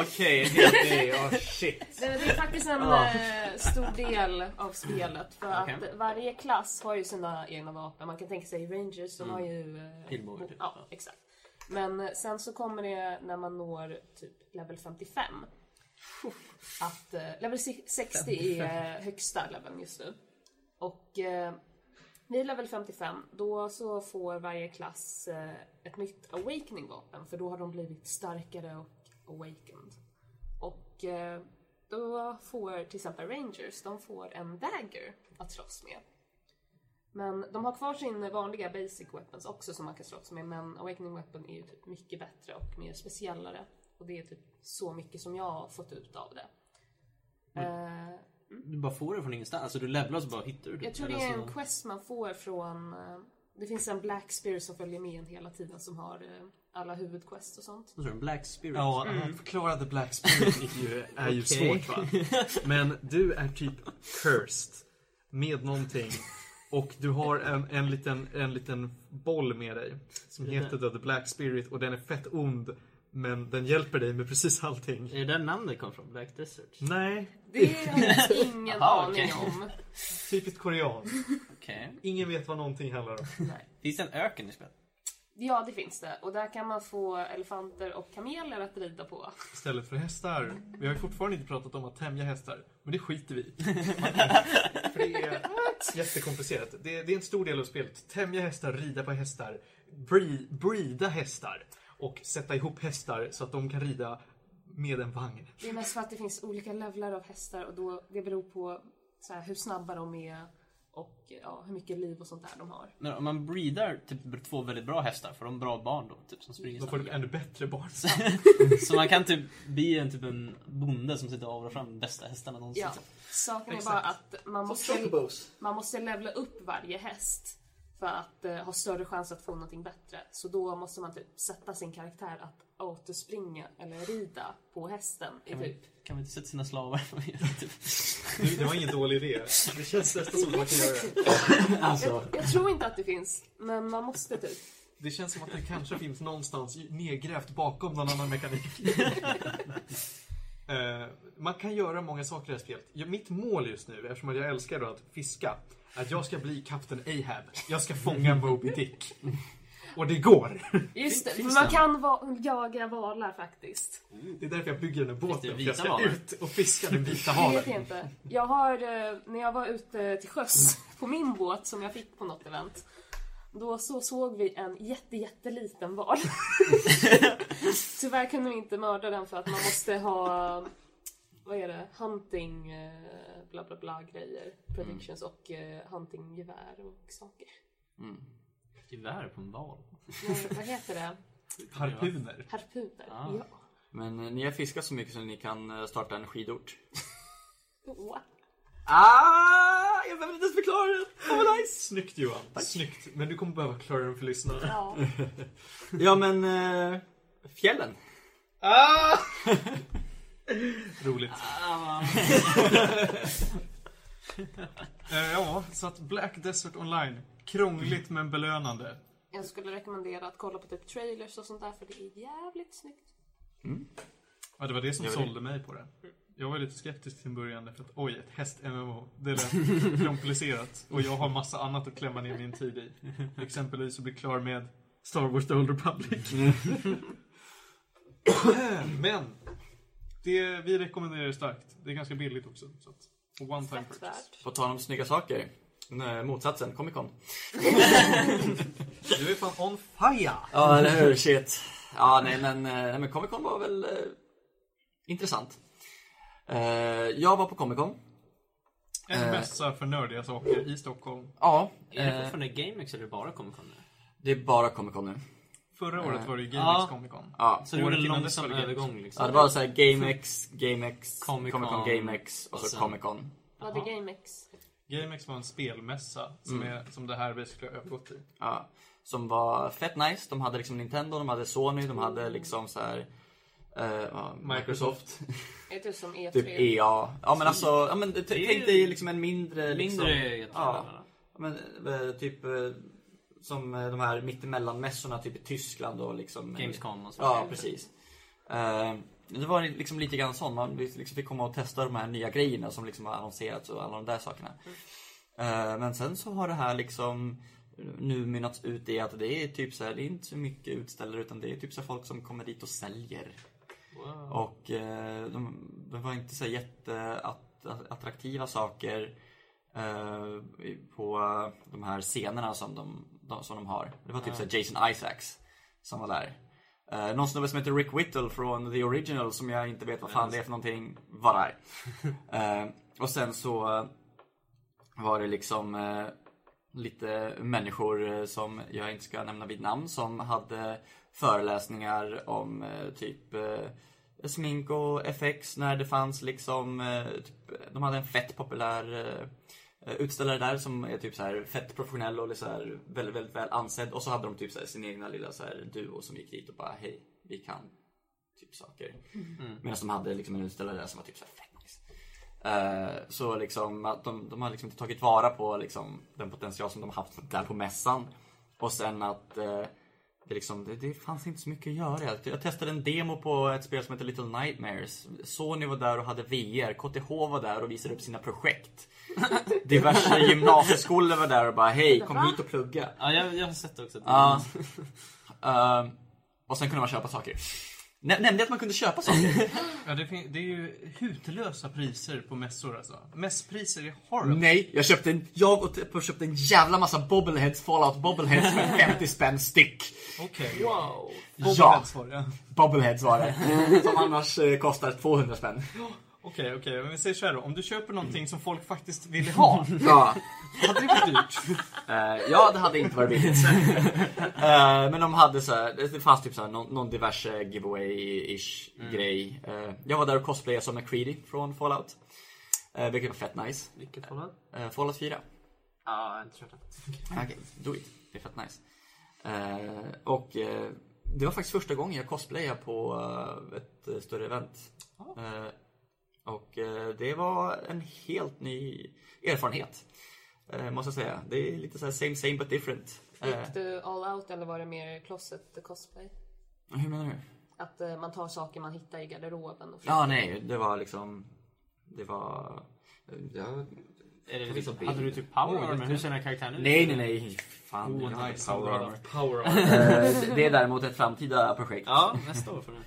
Okej, okej, ja shit. Det, det är faktiskt en Ja. eh, stor del av spelet. För Okej. att varje klass har ju sina egna vapen. Man kan tänka sig Rangers, de Mm. har ju... eh, typ. Ja, exakt. Men eh, sen så kommer det när man når typ level 55. Att eh, level si- 60 är eh, högsta leveln just nu. Och eh, vid level 55 då så får varje klass eh, ett nytt awakening vapen för då har de blivit starkare och awakened. Och eh, då får till exempel Rangers, de får en dagger att slåss med. Men de har kvar sin vanliga basic weapons också som man kan slåss med men awakening weapon är ju typ mycket bättre och mer speciellare. Och det är typ så mycket som jag har fått ut av det. Eh, Du bara får det från ingenstans? Alltså du levlar och så bara hittar du det? jag tror det är en quest man får från... eh, Det finns en Black Spirit som följer med en hela tiden som har eh, alla huvudquest och sånt. Vad sa du? Black Spirit? Ja, att förklara The Black Spirit är ju, är ju svårt va. Men du är typ cursed med någonting. Och du har en, en, liten, en liten boll med dig som heter The Black Spirit och den är fett ond. Men den hjälper dig med precis allting. Är det där namnet kom från? Black Desert? Nej, Det har jag ingen Jaha, aning okej. om. typiskt korean. Okej. Ingen vet vad någonting handlar om. Nej. Finns det en öken i spelet? Ja, det finns det. Och där kan man få elefanter och kameler att rida på. Istället för hästar. Vi har ju fortfarande inte pratat om att tämja hästar. Men det skiter vi i. För det är jättekomplicerat. Det är, det är en stor del av spelet. Tämja hästar, rida på hästar. bre- breeda hästar och sätta ihop hästar så att de kan rida med en vagn. Det är mest för att det finns olika levlar av hästar och då, det beror på så här, hur snabba de är och ja, hur mycket liv och sånt där de har. Men om man breedar typ två väldigt bra hästar, får de bra barn då? Typ som springer Då får de ännu bättre barn. Så man kan typ bli en typ en bonde som sitter och avlar fram de bästa hästarna någonsin. Ja, saken är bara att man måste, man måste levla upp varje häst för att eh, ha större chans att få någonting bättre. Så då måste man typ sätta sin karaktär att autospringa eller rida på hästen i Kan man, typ kan man inte sätta sina slavar. Det, det var ingen dålig idé. Det känns nästan som att man kan göra det. Alltså, jag, jag tror inte att det finns, men man måste typ. Det känns som att det kanske finns någonstans i- nedgrävt bakom någon annan mekanik. Eh, man kan göra många saker i det här spelet. Mitt mål just nu, eftersom jag älskar att fiska, att jag ska bli kapten Ahab. Jag ska fånga Moby Dick. Och det går! Just det, för man kan va- jaga valar faktiskt. Det är därför jag bygger den här båten. För jag ska havet? ut och fiska den vita Det vet havet. jag inte. Jag har, eh, när jag var ute till sjöss på min båt som jag fick på något event. Då så såg vi en jätte, jätteliten val. Tyvärr kunde vi inte mörda den för att man måste ha, vad är det, hunting, eh, bla bla bla grejer. Predictions och eh, huntinggevär och saker. Gevär på en val. Men, vad heter det? Harpuner. Harpuner. Ah. Ja. men eh, ni har fiskat så mycket så ni kan eh, starta en skidort. Ah, jag behöver inte ens förklara det. Vad nice! Snyggt Johan. Snyggt. Men du kommer behöva klara den för lyssnarna. Ja. Ja men, eh, fjällen. Ah! Roligt. Eh, ja, så att Black Desert Online. Krångligt men belönande. Jag skulle rekommendera att kolla på typ trailers och sånt där för det är jävligt snyggt. Ja, det var det som Det var det. sålde mig på det. Jag var lite skeptisk till en början för att oj, ett häst-MMO. Det lät komplicerat. Och jag har massa annat att klämma ner min tid i. Exempelvis att bli klar med Star Wars The Old Republic. Men! Det, vi rekommenderar det starkt. Det är ganska billigt också. Så att, och one time Fett purchase. värt. På tal om snygga saker. Nej, motsatsen, Comic Con. Du är fan on fire! Ja, eller hur? Shit. Ja, nej men, eh, nej, men Comic Con var väl eh, intressant. Eh, jag var på Comic Con. En Eh. mässa för nördiga saker i Stockholm. Ja, Är det eh, fortfarande GameX eller är det bara Comic Con nu? det är bara Comic Con nu. Förra året var det ju Ja. GameX Comic Con. Ja. Så det var en långsam övergång liksom? Ja, det var så här GameX, GameX, Comic Comic Con, GameX och så Comic Con. Vad är GameX? GameX var en spelmässa som, är, som det här basically har övergått i. Ja, som var fett nice. De hade liksom Nintendo, de hade Sony, de hade liksom så här eh, ja, Microsoft. Är det typ som E3? typ EA. Ja men alltså, ja, men, tänk dig liksom en mindre... Liksom, Mindre E3. ja, men, eh, typ eh, som eh, de här mittemellanmässorna typ i Tyskland och liksom... Gamescom och så. Ja, precis. Eh, det var liksom lite grann sånt. Man liksom fick komma och testa de här nya grejerna som liksom har annonserats och alla de där sakerna. Eh, men sen så har det här liksom nu mynnats ut i att det är typ så här, det är inte så mycket utställare utan det är typ så folk som kommer dit och säljer. Wow. Och de, det var inte så jätteattraktiva saker på de här scenerna som de, de, som de har. Det var typ så här Jason Isaacs som var där. Eh, någon snubbe som heter Rick Whittle från The Original som jag inte vet vad fan det är för någonting var där. Eh, och sen så eh, var det liksom eh, lite människor eh, som jag inte ska nämna vid namn som hade föreläsningar om eh, typ smink och FX när det fanns liksom typ, de hade en fett populär utställare där som är typ så här fett professionell och så här väldigt, väldigt väl ansedd och så hade de typ så här sin egna lilla så här duo som gick dit och bara hej, vi kan typ saker. Medan de hade liksom en utställare där som var typ så här fett nice. Eh, så liksom att de, de har liksom inte tagit vara på liksom den potential som de haft där på mässan. Och sen att eh, det, liksom, det, det fanns inte så mycket att göra. Jag, jag testade en demo på ett spel som heter Little Nightmares. Sony var där och hade VR. KTH var där och visade upp sina projekt. Diverse gymnasieskolor var där och bara hej, kom hit och plugga. Ja, jag, jag har sett också. att- Ja. Ehm, och sen kunde man köpa saker. Nä- Nämnde jag att man kunde köpa saker? Ja, det, det är ju hutlösa priser på mässor alltså. Mässpriser är horrible. Nej, jag köpte en, jag och Teppo köpte en jävla massa bobbleheads, fallout bobbleheads med 50 spänn styck. Okej. Wow. Bobbleheads var det, ja. Bobbleheads var det. Som annars eh, kostar 200 spänn. Okej, okej. Men vi säger så här då. Om du köper någonting som folk faktiskt vill ha, Ja. hade det varit dyrt? Eh, ja, det hade inte varit billigt. Eh, men de hade så här, det fanns typ så här, någon, någon diverse giveaway-ish grej. Eh, jag var där och cosplayade som McCready från Fallout. Uh, vilket var fett nice. Vilket Fallout? Uh, Fallout 4. Ja, jag har inte kört det. Okej, do it. Det är fett nice. Och det var faktiskt första gången jag cosplayade på ett större event. Eh, och eh, det var en helt ny erfarenhet. Eh, måste jag säga. Det är lite så här same same but different. Eh, Gick du all out eller var det mer closet cosplay? hur menar du? Att eh, man tar saker man hittar i garderoben och Ja, nej, det var liksom... Det var... Ja, Är det, Får visa hade du typ power armor? det- Hur ser den här karaktären ut? nej, nej, nej. Fan, Oh, nice. power armor. Power Eh, det är däremot ett framtida projekt. Ja, nästa år får du.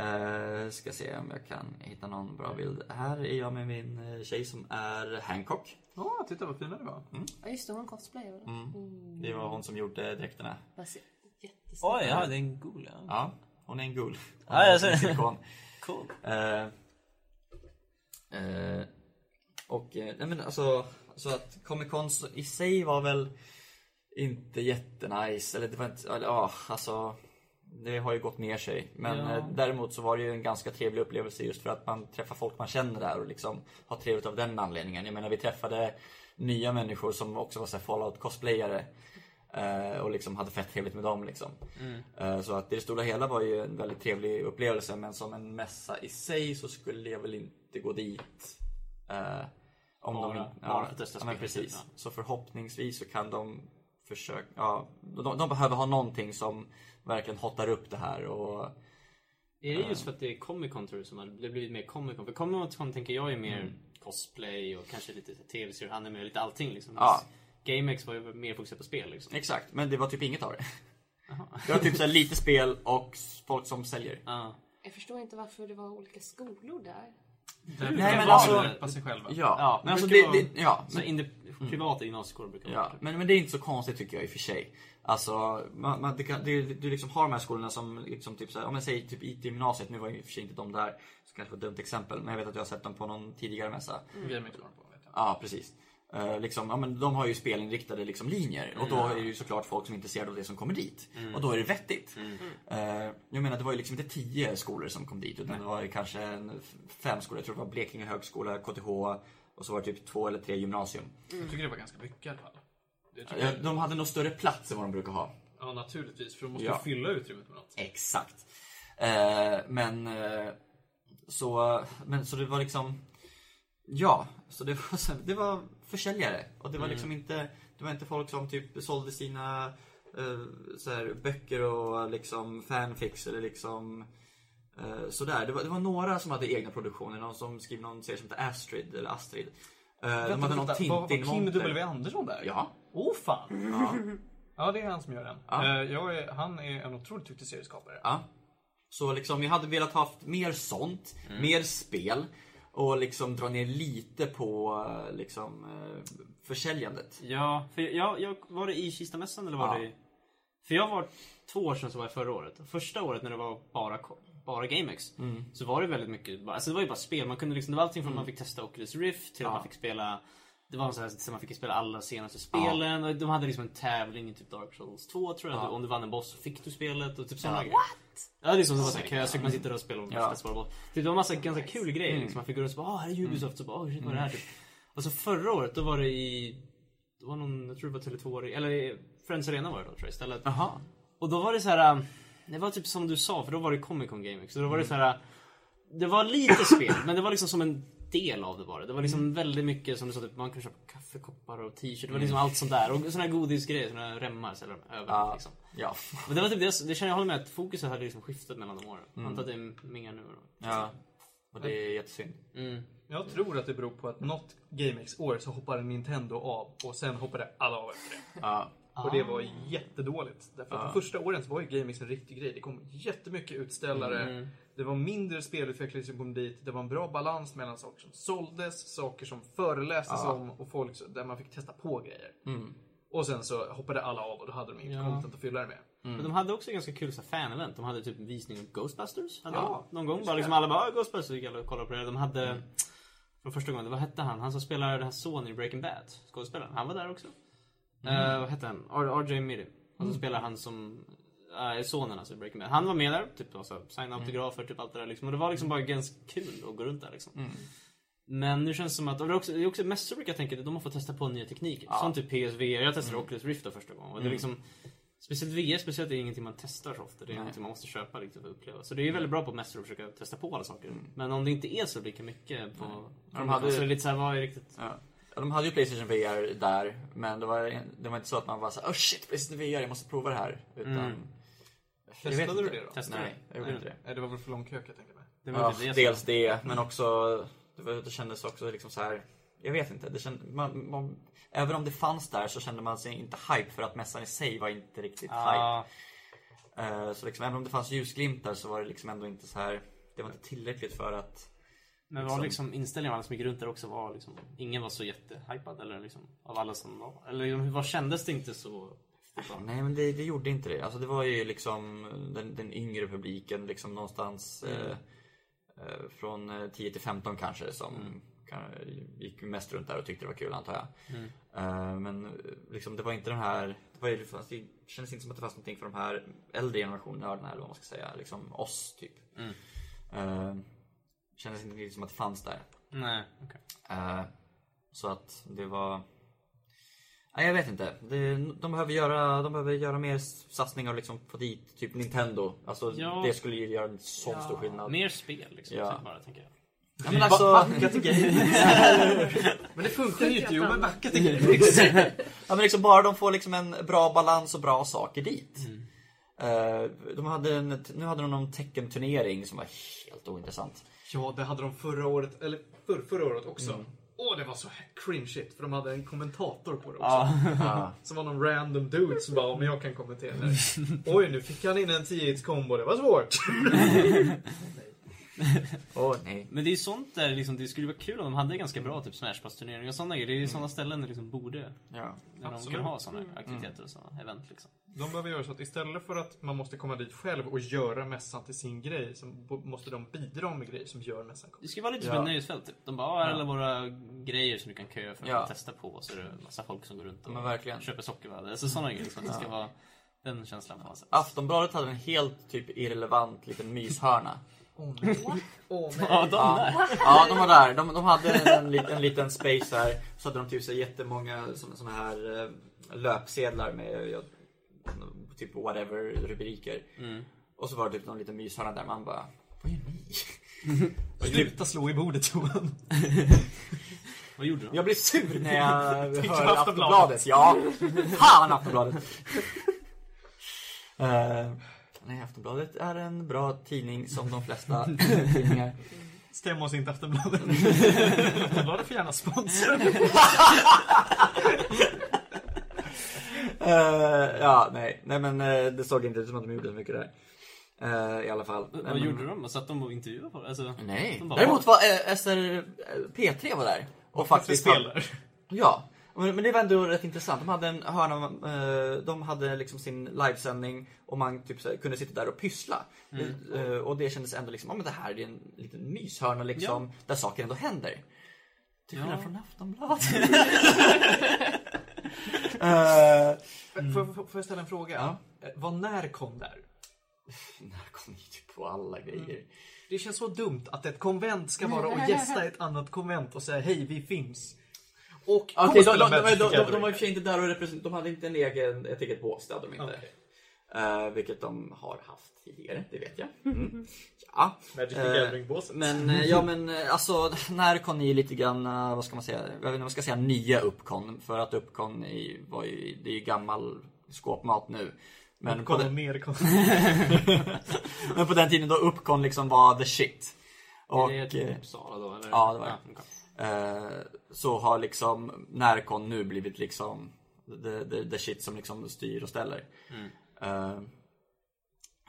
Uh, ska se om jag kan hitta någon bra bild. Här är jag med min eh, tjej som är Hancock. Åh, titta vad fina det var. Ja just det, hon cosplayar väl? Mm. Det var hon som gjorde dräkterna. Jättesnyggt. Oj, ja, det är en gul ja. Ja, hon är en gul. Ja, jag ser. Silikon. Cool. Eh, eh, och, nej men alltså, så att Comic Con i sig var väl inte jättenice. Eller det var inte, ja, alltså. Det har ju gått ner sig. Men Ja. eh, däremot så var det ju en ganska trevlig upplevelse just för att man träffar folk man känner där och liksom har trevligt av den anledningen. Jag menar vi träffade nya människor som också var så här Fallout cosplayare. eh, Och liksom hade fett trevligt med dem liksom. Eh, Så att i det stora hela var ju en väldigt trevlig upplevelse men som en mässa i sig så skulle jag väl inte gå dit. Om Bara- de bara för att testa ja, precis. ja. Så förhoppningsvis så kan de försöka, ja, de, de behöver ha någonting som verkligen hottar upp det här och Är det just för att det är Comic Con tror du som har det har blivit mer Comic Con? För Comic Con tänker jag är mer cosplay och kanske lite tv-serier, anime och lite allting liksom. Ja. GameX var ju mer fokuserat på spel liksom. Exakt, men det var typ inget av det. Det var typ så här lite spel och folk som säljer. Ja. Jag förstår inte varför det var olika skolor där. Nej, men alltså- På sig själva. Ja, Ja, men alltså det, vara- det ja, Så men, in det privata gymnasieskolor brukar vara ja, men, men det är inte så konstigt tycker jag i och för sig. Alltså, man, man, det kan, det, du liksom har de här skolorna som liksom typ så här, om jag säger typ IT-gymnasiet, nu var ju i och för sig inte de där, så kanske var ett dumt exempel, men jag vet att jag har sett dem på någon tidigare mässa. Gaming står de på, vet jag. Ja, precis. Eh, liksom, ja, men de har ju spelinriktade liksom, linjer och då är det ju såklart folk som är intresserade av det som kommer dit. Och då är det vettigt. Eh, jag menar, det var ju liksom inte tio skolor som kom dit utan det var ju kanske en, fem skolor. Jag tror det var Blekinge högskola, KTH och så var det typ två eller tre gymnasium. Jag tycker det var ganska mycket i alla fall. Jag. de hade nog större plats än vad de brukar ha. Ja, naturligtvis. För de måste Ja. fylla utrymmet med något. Exakt. Eh, men, eh, så, men så det var liksom Ja, så det var, så, det var försäljare och det var liksom inte Det var inte folk som typ sålde sina eh, så här, böcker och liksom fanfics eller liksom eh, sådär. Det var, det var några som hade egna produktioner. Någon som skrev någon serie som heter Astrid eller Astrid. Eh, de hade någon var, var Kim Tintin-monter. W. Andersson där? Ja. Oh fan! Ja. Ja, det är han som gör den. Ja. Eh, jag är, han är en otroligt duktig serieskapare. Ja. Så liksom, vi hade velat haft mer sånt, mer spel och liksom dra ner lite på eh, liksom eh, försäljandet. Ja, för jag, jag var det i Kistamässan eller var Ja. det i... För jag var två år sedan så var jag förra året. Första året när det var bara, bara GameX så var det väldigt mycket, alltså det var ju bara spel. Man kunde liksom, det var allting från att man fick testa Oculus Rift till att Ja. man fick spela det var en sån här, så man fick spela alla senaste spelen och de hade liksom en tävling i typ Dark Souls 2 tror jag. Ja. Om du vann en boss så fick du spelet och typ sådana Ja. grejer. Ja det är som det var såhär kö, så fick man sitta och spela och Ja. svara boss. Typ, Det var massa ganska kul grejer liksom. Man fick gå och så bara, ah här är Ubisoft, så bara, oh, shit vad är det här typ. Och så förra året då var det i, det var någon, jag tror det var Tele2, eller Friends Arena var det då tror jag istället. Jaha. Och då var det så här. äh, Det var typ som du sa, för då var det Comic Con GameX. Så då var det så här. Det var lite spel, men det var liksom som en del av det bara. Det var liksom väldigt mycket som du sa, typ, man kunde köpa kaffekoppar och t-shirt. Det var liksom allt sånt där. Och såna här godisgrejer, såna här remmar överallt Ja. liksom. Ja. Men det var typ det, det känner jag håller med att fokuset hade liksom skiftat mellan de åren. Jag antar att det är mer nu då. ja. Och det är jättesynd. Mm. Jag tror att det beror på att något GameX-år så hoppade Nintendo av och sen hoppade alla av efter det. Ja. Och det var jättedåligt. Därför att de första åren så var ju GameX en riktig grej. Det kom jättemycket utställare. Mm. Det var mindre spelutvecklare som kom dit. Det var en bra balans mellan saker som såldes, saker som förelästes Ja. om och folk där man fick testa på grejer. Mm. Och sen så hoppade alla av och då hade de inget Ja. content att fylla det med. Men de hade också ganska kul fan-event. De hade typ en visning av Ghostbusters. Hade Ja, de, någon gång. Bara liksom alla bara "Ah, Ghostbusters gick alla och kollade på det. De hade från första gången, vad hette han? Han som spelar den här sonen i Breaking Bad. Skådespelaren. Han var där också. Eh, vad hette han? RJ Mitty. Han som spelar han som äh, sonen alltså i Breaking Bad. Han var med där. Typ alltså, signa autografer, typ allt det där liksom. Och det var liksom bara ganska kul att gå runt där liksom. Men nu känns det som att, och det är också, det är också mest så brukar jag tänka att de har fått testa på nya tekniker. Ja. Som typ PSVR. Jag testade Oculus Rift då första gången. Och det är liksom Speciellt VR speciellt är ingenting man testar så ofta. Det är Nej. någonting man måste köpa liksom, för att uppleva. Så det är väldigt bra på mässor att försöka testa på alla saker. Men om det inte är så lika mycket på... De De hade- Så är det lite såhär, vad är riktigt... Ja. Ja, de hade ju Playstation VR där, men det var, det var inte så att man var såhär oh shit, Playstation VR, jag måste prova det här. Utan... Mm. Testade du inte. det då? Testa Nej, jag gjorde inte det. Nej, det var väl för lång kö jag tänka mig. Det var Ja, det dels som- det, men också det, var, det kändes också liksom så här. Jag vet inte, det känd, man, man, även om det fanns där så kände man sig inte hype för att mässan i sig var inte riktigt Ja, hype. Eh, så liksom, även om det fanns ljusglimtar så var det liksom ändå inte så här. Det var inte tillräckligt för att men Liksom. var liksom inställningen av alla som gick runt där också var liksom... Ingen var så jättehypad eller liksom, av alla som var... Eller liksom, vad kändes det inte så... Nej men det, det gjorde inte det. Alltså det var ju liksom den, den yngre publiken liksom någonstans Mm. eh, eh, från eh, 10 till 15 kanske som Mm. kan, gick mest runt där och tyckte det var kul antar jag. Mm. Eh, men eh, liksom det var inte den här, det, var ju, fast det kändes inte som att det fanns någonting för de här äldre generationernördarna eller vad man ska säga. Liksom oss typ. Kändes inte riktigt som att det fanns där. Nej, okej. Eh, så att det var... Nej, jag vet inte. Det, de, behöver göra, de behöver göra mer satsningar och liksom få dit typ Nintendo. Alltså, Ja. det skulle ju göra en sån stor skillnad. Mer spel liksom, Ja. bara tänker jag. Ja, men alltså, Backa till grejer. Men det funkar ju inte. Jo, men backa till grejer. ja, men liksom bara de får liksom en bra balans och bra saker dit. Mm. Eh, de hade en, nu hade de någon teckenturnering som var helt ointressant. Ja, det hade de förra året, eller för, förra året också. Mm. Åh, det var så cringeigt för de hade en kommentator på det också. Ja. Som var någon random dude som bara, om jag kan kommentera det. Oj, nu fick han in en 10 hits combo, det var svårt. Åh nej. Men det är ju sånt där liksom, det skulle vara kul om de hade ganska bra typ Smash Bros turneringar och sådana grejer. Det är ju sådana ställen där liksom borde, Ja. där de Absolut. kan ha sådana aktiviteter och sådana event liksom. De behöver göra så att istället för att man måste komma dit själv och göra mässan till sin grej, så måste de bidra med grejer som gör mässan cool. Det ska vara lite som Ja. ett nöjesfält typ. De bara, "Ah, här är alla våra grejer som du kan köa för att Ja. testa på. Och så är det massa folk som går runt och köper sockervadd. Alltså sådana grejer. Liksom. Det ska vara den känslan på något sätt. Aftonbladet hade en helt typ irrelevant liten myshörna. Nej. Åh nej. Ja, de där. Ja, de var där. De, de hade en, en liten space här. Så hade de typ så jättemånga såna här eh, löpsedlar med ja, typ whatever rubriker. Mm. Och så var det typ någon liten myshörna där man bara, vad gör ni? Sluta slå i bordet Johan. Vad gjorde de? Jag blir sur när jag hör Aftonbladet. Ja, fan Aftonbladet. Eh, nej, Aftonbladet är en bra tidning som de flesta tidningar. Stäm oss inte Aftonbladet. Aftonbladet får gärna sponsra. Eh, ja, nej. Nej men eh, det såg inte ut som att de gjorde så mycket där. Eh, I alla fall. Vad Men- gjorde de? Satt de och intervjuade folk? Alltså, Nej. de bara, Däremot var eh, SR eh, P3 var där. Och faktiskt... spelar. Ja. Men det var ändå rätt intressant. De hade en hörna, eh, de hade liksom sin livesändning och man typ kunde sitta där och pyssla. Eh, Och det kändes ändå liksom, ja men det här är en liten myshörna liksom, där saker ändå händer. Till skillnad Ja. från Aftonbladet. Eh, Får, jag ställa en fråga? Ja. Eh, Vad när kom där? När kom ni typ på alla grejer? Det känns så dumt att ett konvent ska vara och gästa ett annat konvent och säga hej, vi finns. Och och de, de, de, de, de, Gathering. de var i och för sig inte där och representerade, de hade inte en egen, ett eget bås, det hade de inte. Okej. Eh, vilket de har haft tidigare, det vet jag. Mm. Ja. Magic the Eh, Gathering-båset. Men eh, ja men alltså när kom ni lite grann, eh, vad ska man säga, jag vet inte vad man ska säga, nya Uppcon. För att Uppcon är, var ju, det är ju gammal skåpmat nu. Men på, Kom den, mer men på den tiden då Uppcon liksom var the shit. Och, är det typ eh, Uppsala då? Eller? ja, det var det. okej. Så har liksom Närcon nu blivit liksom the, the, the shit som liksom styr och ställer. Eh,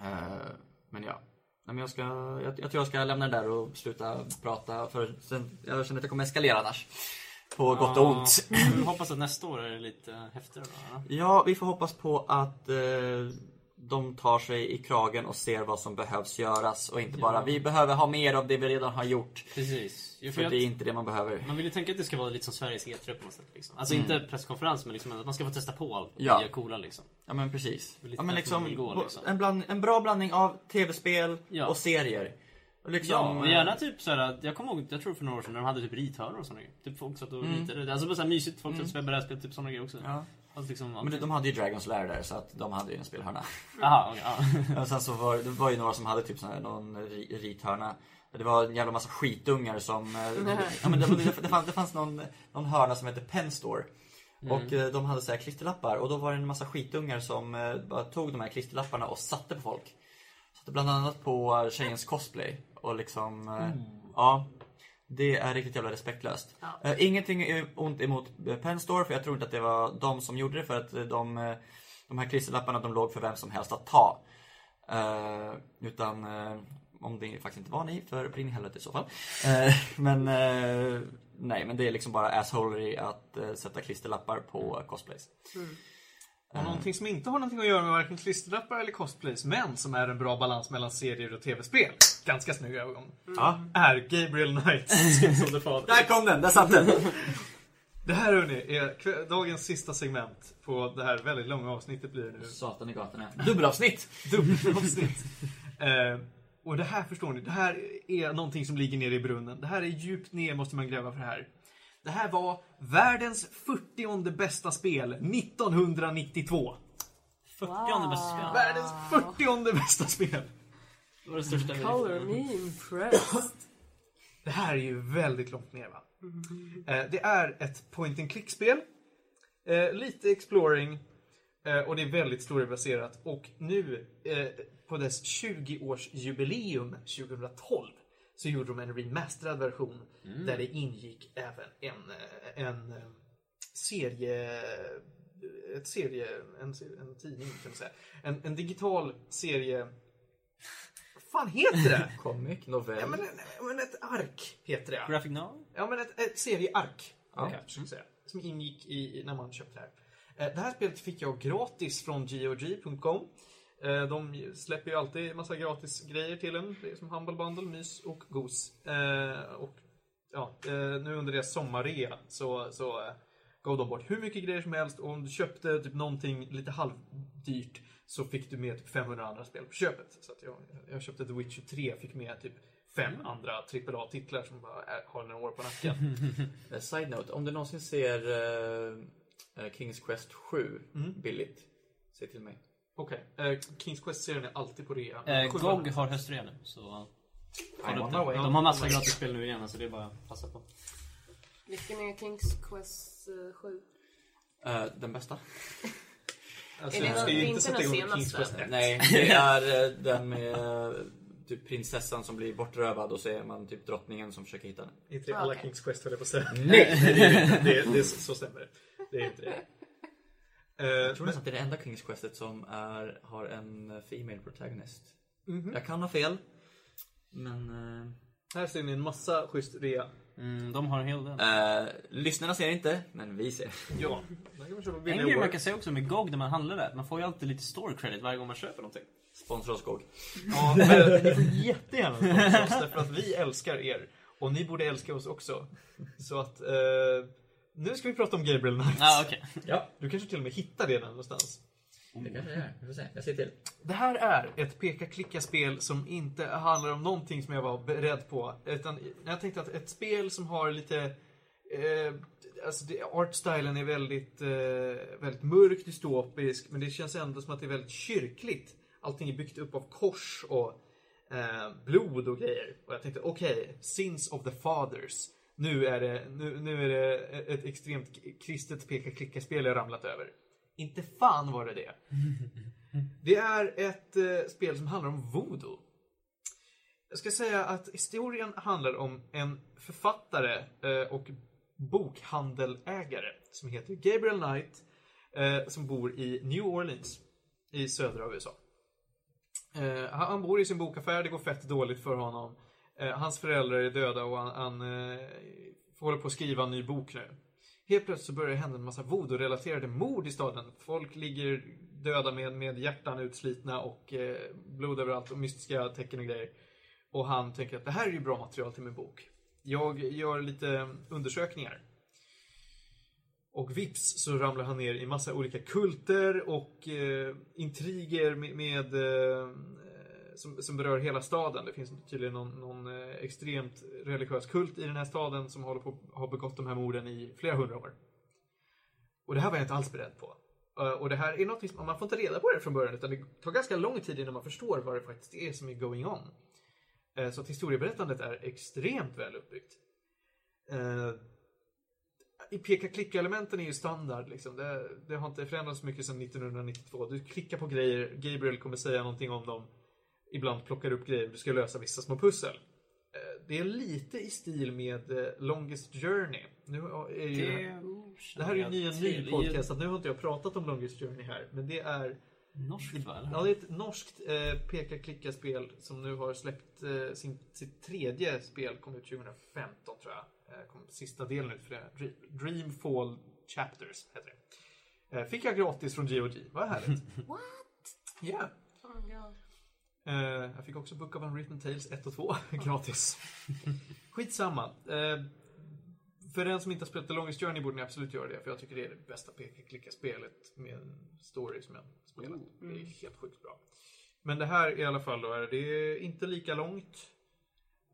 eh, men ja. Nej, men jag, ska, jag, jag tror jag ska lämna det där och sluta prata för sen, jag känner att jag kommer eskalera annars. På gott och ont. Ja, vi hoppas att nästa år är lite häftigare då. ja. Ja, vi får hoppas på att eh, de tar sig i kragen och ser vad som behövs göras och inte bara vi behöver ha mer av det vi redan har gjort. Precis. Jo, för För det är inte det man behöver. Man vill ju tänka att det ska vara lite som Sveriges E3 på något sätt. Liksom. Alltså inte presskonferens, men liksom att man ska få testa på allt Ja. nya coola liksom. Ja men precis. Ja, men liksom, gå, liksom. En, bland, en bra blandning av tv-spel Ja. och serier. Liksom, Ja, och gärna typ såhär, jag kommer ihåg, jag tror för några år sedan när de hade typ rithörnor och sådana grejer. Typ folk satt och ritade. Alltså bara såhär mysigt, folk satt och spelade brädspel, typ sådana grejer också. Ja. Alltså liksom, Men de, de hade ju Dragons Lair där så att de hade ju en spelhörna. Aha, okej, ja. och sen så var det var ju några som hade typ sån här, någon ri- rithörna. Det var en jävla massa skitungar som... eh, ja, men det, det, fanns, det fanns någon, någon hörna som hette Pen Store. Och eh, de hade så här klisterlappar och då var det en massa skitungar som eh, bara tog de här klisterlapparna och satte på folk. Satte bland annat på tjejens cosplay. Och liksom, eh, ja. Det är riktigt jävla respektlöst. Ja. Eh, ingenting är ont emot eh, Pen Store för jag tror inte att det var de som gjorde det för att eh, de, de här klisterlapparna de låg för vem som helst att ta. Eh, utan eh, om det faktiskt inte var ni, för brinn i helvete i så fall. Men nej, men det är liksom bara assholery att sätta klisterlappar på cosplays. Och någonting som inte har någonting att göra med varken klisterlappar eller cosplays, men som är en bra balans mellan serier och tv-spel. Ganska snygg övergång. Ja. Är Gabriel Knights som the Father. Där kom den, där satt den! Det här hörni är dagens sista segment på det här väldigt långa avsnittet blir det nu. Satan i gatorna. Dubbelavsnitt! Dubbelavsnitt. eh, och det här förstår ni, det här är någonting som ligger nere i brunnen. Det här är djupt ner måste man gräva för det här. Det här var världens 40 bästa spel 1992. 40 bästa spel. Världens 40 bästa spel. Det var det största Color me impressed. Det här är ju väldigt långt ner va? Eh, det är ett point and click-spel. Eh, lite exploring. Eh, och det är väldigt storybaserat. Och nu eh, på dess 20-årsjubileum 2012 så gjorde de en remasterad version där det ingick även en, eh, en eh, serie... Ett serie... En, en tidning kan man säga. En, en digital serie... Fan heter det? Comic, novell. Ja, men, men ett ark heter det. Graphic novel? Ja, men ett, ett serieark. Ja. försöka säga. Som ingick i, när man köpte det här. Eh, Det här spelet fick jag gratis från GOG.com. Eh, De släpper ju alltid massa gratis grejer till en. Det är som Humble Bundle, mys och gos. Eh, Och ja, nu under deras sommarrea så, så gav de bort hur mycket grejer som helst och om du köpte typ någonting lite halvdyrt så fick du med typ 500 andra spel på köpet. Så att jag, jag köpte The Witcher 3 fick med typ fem andra AAA-titlar som bara är, har några år på nacken. Eh, Side note, om du någonsin ser eh, Kings Quest 7 Mm. billigt, säg till mig. Okej, eh, Kings Quest-serien är alltid på rea. Sjuan- GOG har höstrea nu, så. De har massa gratis spel nu igen, så det är bara att passa på. Vilken är Kings Quest eh, 7? Eh, den bästa? Alltså, Är det ska den- ju inte den senaste? Quest 1. Nej, det är eh, den med eh, typ prinsessan som blir bortrövad och så är man typ drottningen som försöker hitta den. Inte det alla Okej. Kings Quest höll jag på att säga. Nej! Det, är det, det, det är så, stämmer det. Det är inte det. Eh, Jag tror men, nästan att det är det enda Kings Questet som är, har en eh, female protagonist. Mhm. Jag kan ha fel. Men... eh, här ser ni en massa schysst rea. Mm, de har en hel del. Eh, lyssnarna ser inte, men vi ser. Ja, där kan man köpa En billiga grej man kan säga också med GOG när man handlar där, man får ju alltid lite store credit varje gång man köper någonting. Sponsra oss GOG. Ja, men ni får jättegärna sponsra oss därför att vi älskar er. Och ni borde älska oss också. Så att, eh, nu ska vi prata om Gabriel Knights. Ja, ah, okej. Ja, Du kanske till och med hittar det där någonstans det kanske det är. Vi får se. Jag ser till. Det här är ett peka-klicka-spel som inte handlar om någonting som jag var beredd på. Utan jag tänkte att ett spel som har lite... Eh, alltså det, artstylen är väldigt, eh, väldigt mörk, dystopisk, men det känns ändå som att det är väldigt kyrkligt. Allting är byggt upp av kors och eh, blod och grejer. Och jag tänkte, okej, Sins of the Fathers. Nu är det, nu, nu är det ett extremt kristet peka-klicka-spel jag ramlat över. Inte fan var det det. Det är ett eh, spel som handlar om voodoo. Jag ska säga att historien handlar om en författare eh, och bokhandelägare som heter Gabriel Knight. Eh, som bor i New Orleans. I södra USA. Eh, han, bor i sin bokaffär, det går fett dåligt för honom. Eh, hans föräldrar är döda och han, han eh, håller på att skriva en ny bok nu. Helt plötsligt så börjar det hända en massa voodoo-relaterade mord i staden. Folk ligger döda med, med hjärtan utslitna och eh, blod överallt och mystiska tecken och grejer. Och han tänker att det här är ju bra material till min bok. Jag gör lite undersökningar. Och vips så ramlar han ner i massa olika kulter och eh, intriger med, med eh, som, som berör hela staden. Det finns tydligen någon, någon eh, extremt religiös kult i den här staden som håller på har begått de här morden i flera hundra år. Och det här var jag inte alls beredd på. Eh, och det här är något som man får inte reda på det från början utan det tar ganska lång tid innan man förstår vad det faktiskt är som är going on. Eh, så att historieberättandet är extremt väl uppbyggt. I peka-klicka-elementen är ju standard. Liksom. Det, det har inte förändrats så mycket sedan 1992. Du klickar på grejer, Gabriel kommer säga någonting om dem. Ibland plockar upp grejer, du ska lösa vissa små pussel. Eh, Det är lite i stil med eh, Longest Journey. Nu är ju, det, det här är ju en ny podcast, så nu har inte jag pratat om Longest Journey här. Men det är Norskt va? Ja, det är ett norskt eh, peka-klicka-spel som nu har släppt eh, sin, sitt tredje spel, kom ut 2015 tror jag. Eh, kom sista delen ut för det. Dre- Dreamfall Chapters heter det. Eh, fick jag gratis från GOG, vad härligt. What? Ja. Oh god. Eh, jag fick också Book of Unwritten Tales 1 och 2 gratis. Skitsamma. Eh, för den som inte har spelat The Longest Journey borde ni absolut göra det, för jag tycker det är det bästa peka-klicka-spelet med en story som jag spelat. Det är helt sjukt bra. Men det här i alla fall då, är det är inte lika långt.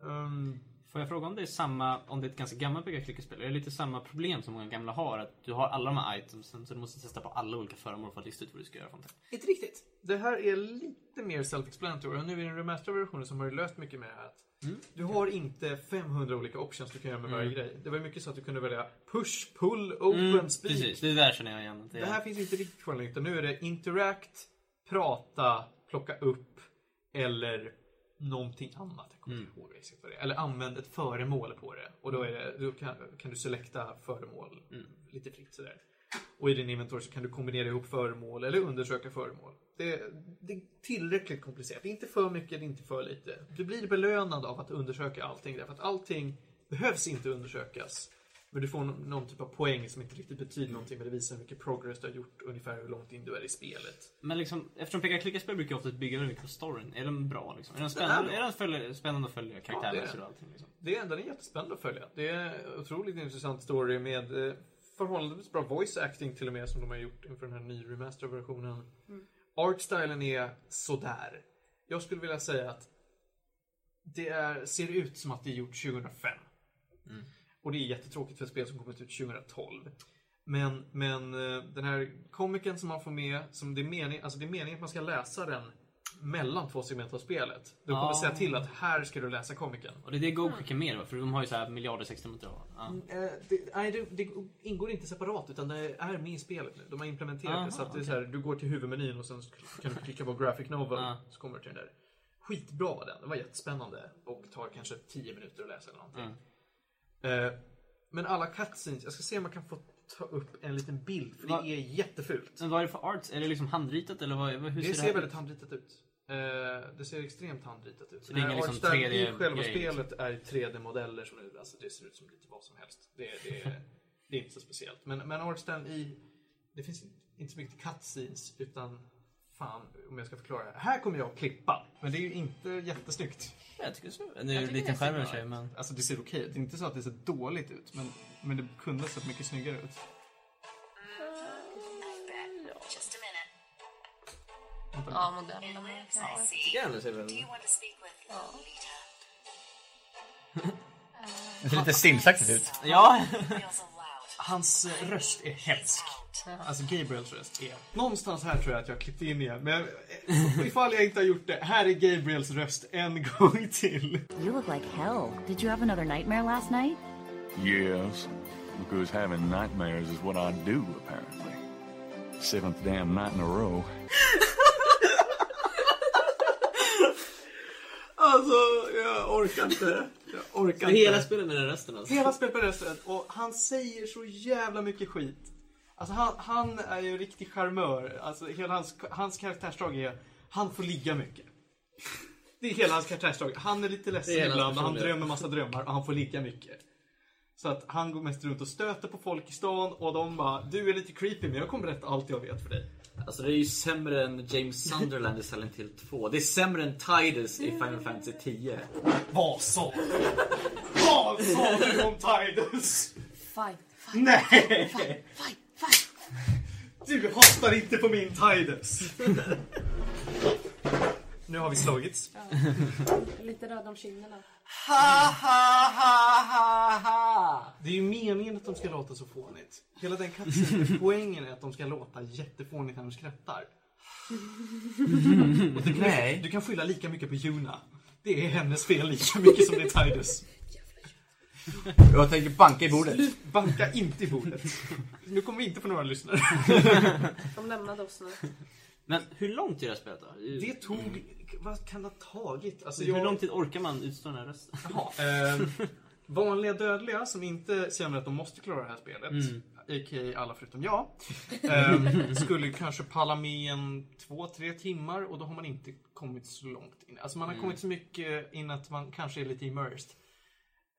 Ehm, Får jag fråga om det är samma, om det är ett ganska gammalt peka-klicka-spel? Är det lite samma problem som många gamla har? Att du har alla de här itemsen så du måste testa på alla olika föremål för att lista ut vad du ska göra för någonting. Inte riktigt. Det här är lite mer self-explanatory och nu i den remasterade versionen så har löst mycket med att du har inte 500 olika options du kan göra med varje grej. Det var mycket så att du kunde välja push, pull, open, Mm, speed. precis, det där känner jag igen. Det, Det här finns inte riktigt kvar längre utan nu är det interact, prata, plocka upp eller någonting annat. Jag kommer inte ihåg exakt vad det är. Eller använd ett föremål på det. Och då, är det, då kan, kan du selekta föremål lite fritt sådär. Och i din inventory så kan du kombinera ihop föremål eller undersöka föremål. Det, det är tillräckligt komplicerat. Det är inte för mycket, det är inte för lite. Du blir belönad av att undersöka allting därför att allting behövs inte undersökas. Men du får någon, någon typ av poäng som inte riktigt betyder någonting men det visar hur mycket progress du har gjort ungefär hur långt in du är i spelet. Men liksom, eftersom peka-klicka-spel brukar ofta bygga mycket på storyn. Är den bra liksom? Är den spännande, bra. är den följa, spännande att följa karaktärmässigt det är och allting? Liksom? Det är, den är jättespännande att följa. Det är otroligt intressant story med eh, förhållandevis bra voice acting till och med som de har gjort inför den här ny remaster-versionen. Artstylen är sådär. Jag skulle vilja säga att det är, ser ut som att det är gjort 2005. Och det är jättetråkigt för ett spel som kommit ut 2012. Men, men eh, den här komiken som man får med, som det är meningen, alltså det är meningen att man ska läsa den mellan två segment av spelet. Du kommer Ah. säga till att här ska du läsa komiken. Och det är det Go skickar med va? För de har ju så här miljarder 16 material. Ja. Eh, det, nej, det, det ingår inte separat utan det är med i spelet nu. De har implementerat Aha, det så att det är så här, du går till huvudmenyn och sen kan du klicka på Graphic Novel Ja. så kommer du till den där. Skitbra var den. Den var jättespännande och tar kanske 10 minuter att läsa eller någonting. Eh, men alla cutscenes, jag ska se om jag kan få ta upp en liten bild för Va- det är jättefult. Men vad är det för arts? Är det liksom handritat eller vad, hur Det ser ser det väldigt handritat ut. Eh, det ser extremt handritat ut. Så det är ingen liksom artstyle 3D i själva grej, spelet är 3D-modeller som nu, alltså det ser ut som lite vad som helst. Det, det, det är inte så speciellt. Men, men artstyle i, det finns inte så mycket cutscenes utan fan om jag ska förklara. det. Här kommer jag att klippa. Men det är ju inte jättesnyggt. Jag tycker så. Det är en liten skärm i och för sig men... Alltså det ser okej ut. Det är inte så att det ser dåligt ut. Men, men det kunde ha sett mycket snyggare ut. Vänta. Ja, see. Ja, det ser väl... Do you want to speak with Lolita? Det ser lite stilsaktigt ut. Ja! Hans eh, röst är hemsk. Alltså Gabriels röst är... Någonstans här tror jag att jag klippt in igen. Men eh, ifall jag inte har gjort det, här är Gabriels röst en gång till. You look like hell. Did you have another nightmare last night? Yes, because having nightmares is what I do, apparently. Seventh damn night in a row. Alltså, jag orkar inte. Jag orkar inte. hela spelet med den rösten alltså. Hela spelet med rösten. Och han säger så jävla mycket skit. Alltså han, han är ju riktig charmör. Alltså hela hans, hans karaktärsdrag är, han får ligga mycket. Det är hela hans karaktärsdrag. Han är lite ledsen ibland och han drömmer massa drömmar och han får ligga mycket. Så att han går mest runt och stöter på folk i stan och de bara Du är lite creepy men jag kommer berätta allt jag vet för dig. Alltså det är ju sämre än James Sunderland i Silent Hill 2. Det är sämre än Tidus i Final Fantasy 10. Vad sa du? Vad sa du om Tidus? Fight, fight, Nej! fight, fight, fight. Du hatar inte på min Tidus! nu har vi slagits. Ja. Lite röd om kinderna. Ha, ha, ha, ha, ha. Det är ju meningen att de ska låta så fånigt. Hela den cutscenen, poängen är att de ska låta jättefånigt när de skrattar. Och du, kan, Nej. du kan skylla lika mycket på Juna. Det är hennes fel lika mycket som det är Tidus. Jag tänker banka i bordet. Banka inte i bordet. Nu kommer vi inte få några lyssnare. De lämnade oss nu. Men hur långt är det här spelet då? Det tog... Vad kan det ha tagit? Alltså, Hur jag- lång tid orkar man utstå den här rösten? Ehm, vanliga dödliga som inte känner att de måste klara det här spelet, Mm. a.k.a. alla förutom jag, ehm, skulle kanske palla med en två, tre timmar och då har man inte kommit så långt in. Alltså man har Mm. kommit så mycket in att man kanske är lite immersed.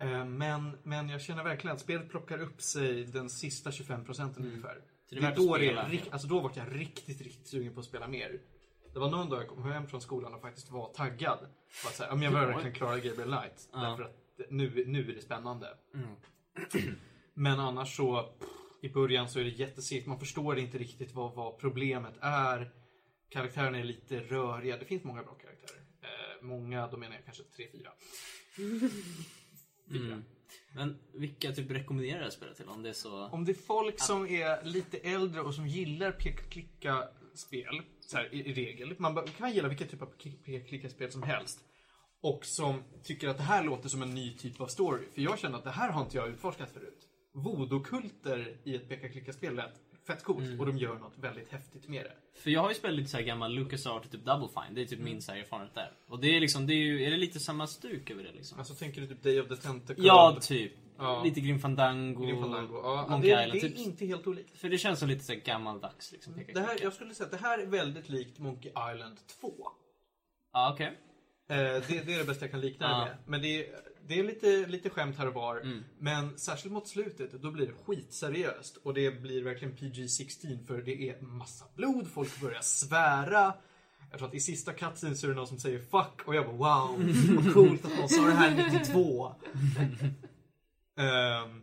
Ehm, men, men jag känner verkligen att spelet plockar upp sig den sista 25 procenten ungefär. Mm. Så det Det är är värt att då, det är, alltså då var jag riktigt, riktigt sugen på att spela mer. Det var någon dag jag kom hem från skolan och faktiskt var taggad. Säga, ja, men jag vill verkligen klara Gabriel Knight. Ja. Därför att nu, nu är det spännande. Mm. Men annars så, pff, i början så är det jättesegt. Man förstår inte riktigt vad, vad problemet är. Karaktärerna är lite röriga. Det finns många bra karaktärer. Eh, många, då menar jag kanske tre, fyra. Mm. Men vilka typ rekommenderar det här spelet till? Om det är så... Om det är folk som är lite äldre och som gillar peka-klicka-spel, så här, i, i regel. Man kan gilla vilka typ av klicka-spel som helst. Och som tycker att det här låter som en ny typ av story. För jag känner att det här har inte jag utforskat förut. Voodoo-kulter i ett peka-klicka-spel lät fett coolt Mm. och de gör något väldigt häftigt med det. För jag har ju spelat lite så här gammal LucasArts typ Double Fine. Det är typ Mm. min så erfarenhet där. Och det är liksom, det är ju, är det lite samma stuk över det liksom? Alltså tänker du typ Day of the Tentacle? Ja, typ. Ja. Lite Grim Fandango. Grim Fandango. Ja, Monkey det, Island. det är typ. inte helt olikt. För det känns som lite så här gammaldags liksom. peka- Det här, jag skulle säga att det här är väldigt likt Monkey Island 2. Ja, okej. Eh, det, det är det bästa jag kan likna det med. Men det är, det är lite, lite skämt här och var. Mm. Men särskilt mot slutet, då blir det skitseriöst. Och det blir verkligen PG-16 för det är massa blod, folk börjar svära. Jag tror att i sista cutscene så är det någon som säger 'fuck' och jag bara 'wow' vad coolt att någon sa det här 92. Ehm,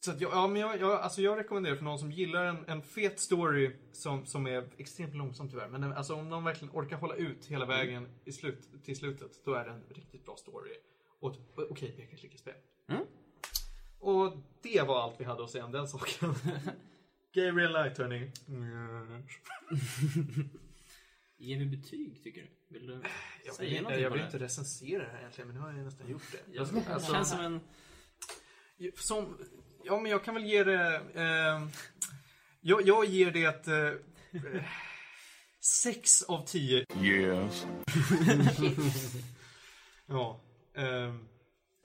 så att jag, ja, men jag, jag, alltså jag rekommenderar för någon som gillar en, en fet story som, som är extremt långsam tyvärr. Men alltså, om någon verkligen orkar hålla ut hela vägen i slut, till slutet, då är det en riktigt bra story. Och ett okej okay, peka-klicka-spel. Mm. Och det var allt vi hade att säga om den saken. Gabriel Light, hörni. Mm. Ger vi betyg tycker du? Vill du Jag säga vill, någonting jag vill det? inte recensera det här egentligen, men nu har jag nästan gjort det. Ja, Jag- det känns som en... Som, ja, men jag kan väl ge det... Eh, jag, jag ger det ett... Eh, sex av tio. Yes. ja. Ehm,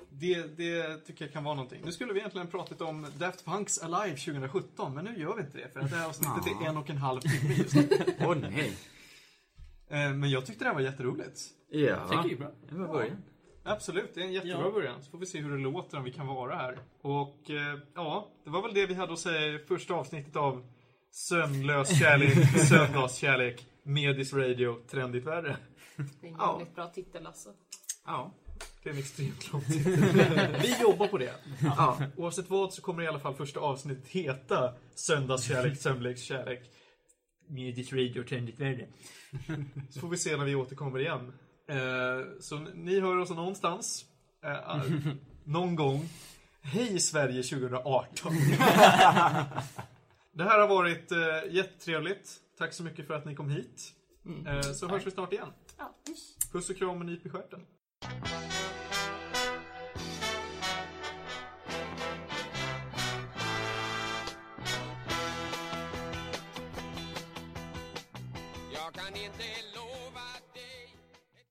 det, det tycker jag kan vara någonting. Nu skulle vi egentligen pratat om Daft Punks Alive 2017, men nu gör vi inte det för att det här avsnittet är en och en halv timme just nu. Åh nej. Eh, Men jag tyckte det här var jätteroligt. Ja. Tycker det är bra. Det var början. Absolut, det är en jättebra Ja. början. Så får vi se hur det låter om vi kan vara här. Och eh, ja, det var väl det vi hade att säga i första avsnittet av Sömnlös kärlek, sömnlaskärlek, Medis Radio, trendigt värre. Det är en Ja. bra titel alltså. Ja, det är en extremt lång titel. Vi jobbar på det. Ja. Oavsett vad så kommer i alla fall första avsnittet heta Söndagskärlek, sömnlekskärlek, Medis Radio, trendigt värre. Så får vi se när vi återkommer igen. Eh, så ni hör oss någonstans. Eh, någon gång. Hej Sverige 2018. Det här har varit eh, jättetrevligt. Tack så mycket för att ni kom hit. Eh, så hörs vi snart igen. Puss och kram och nyp i stjärten.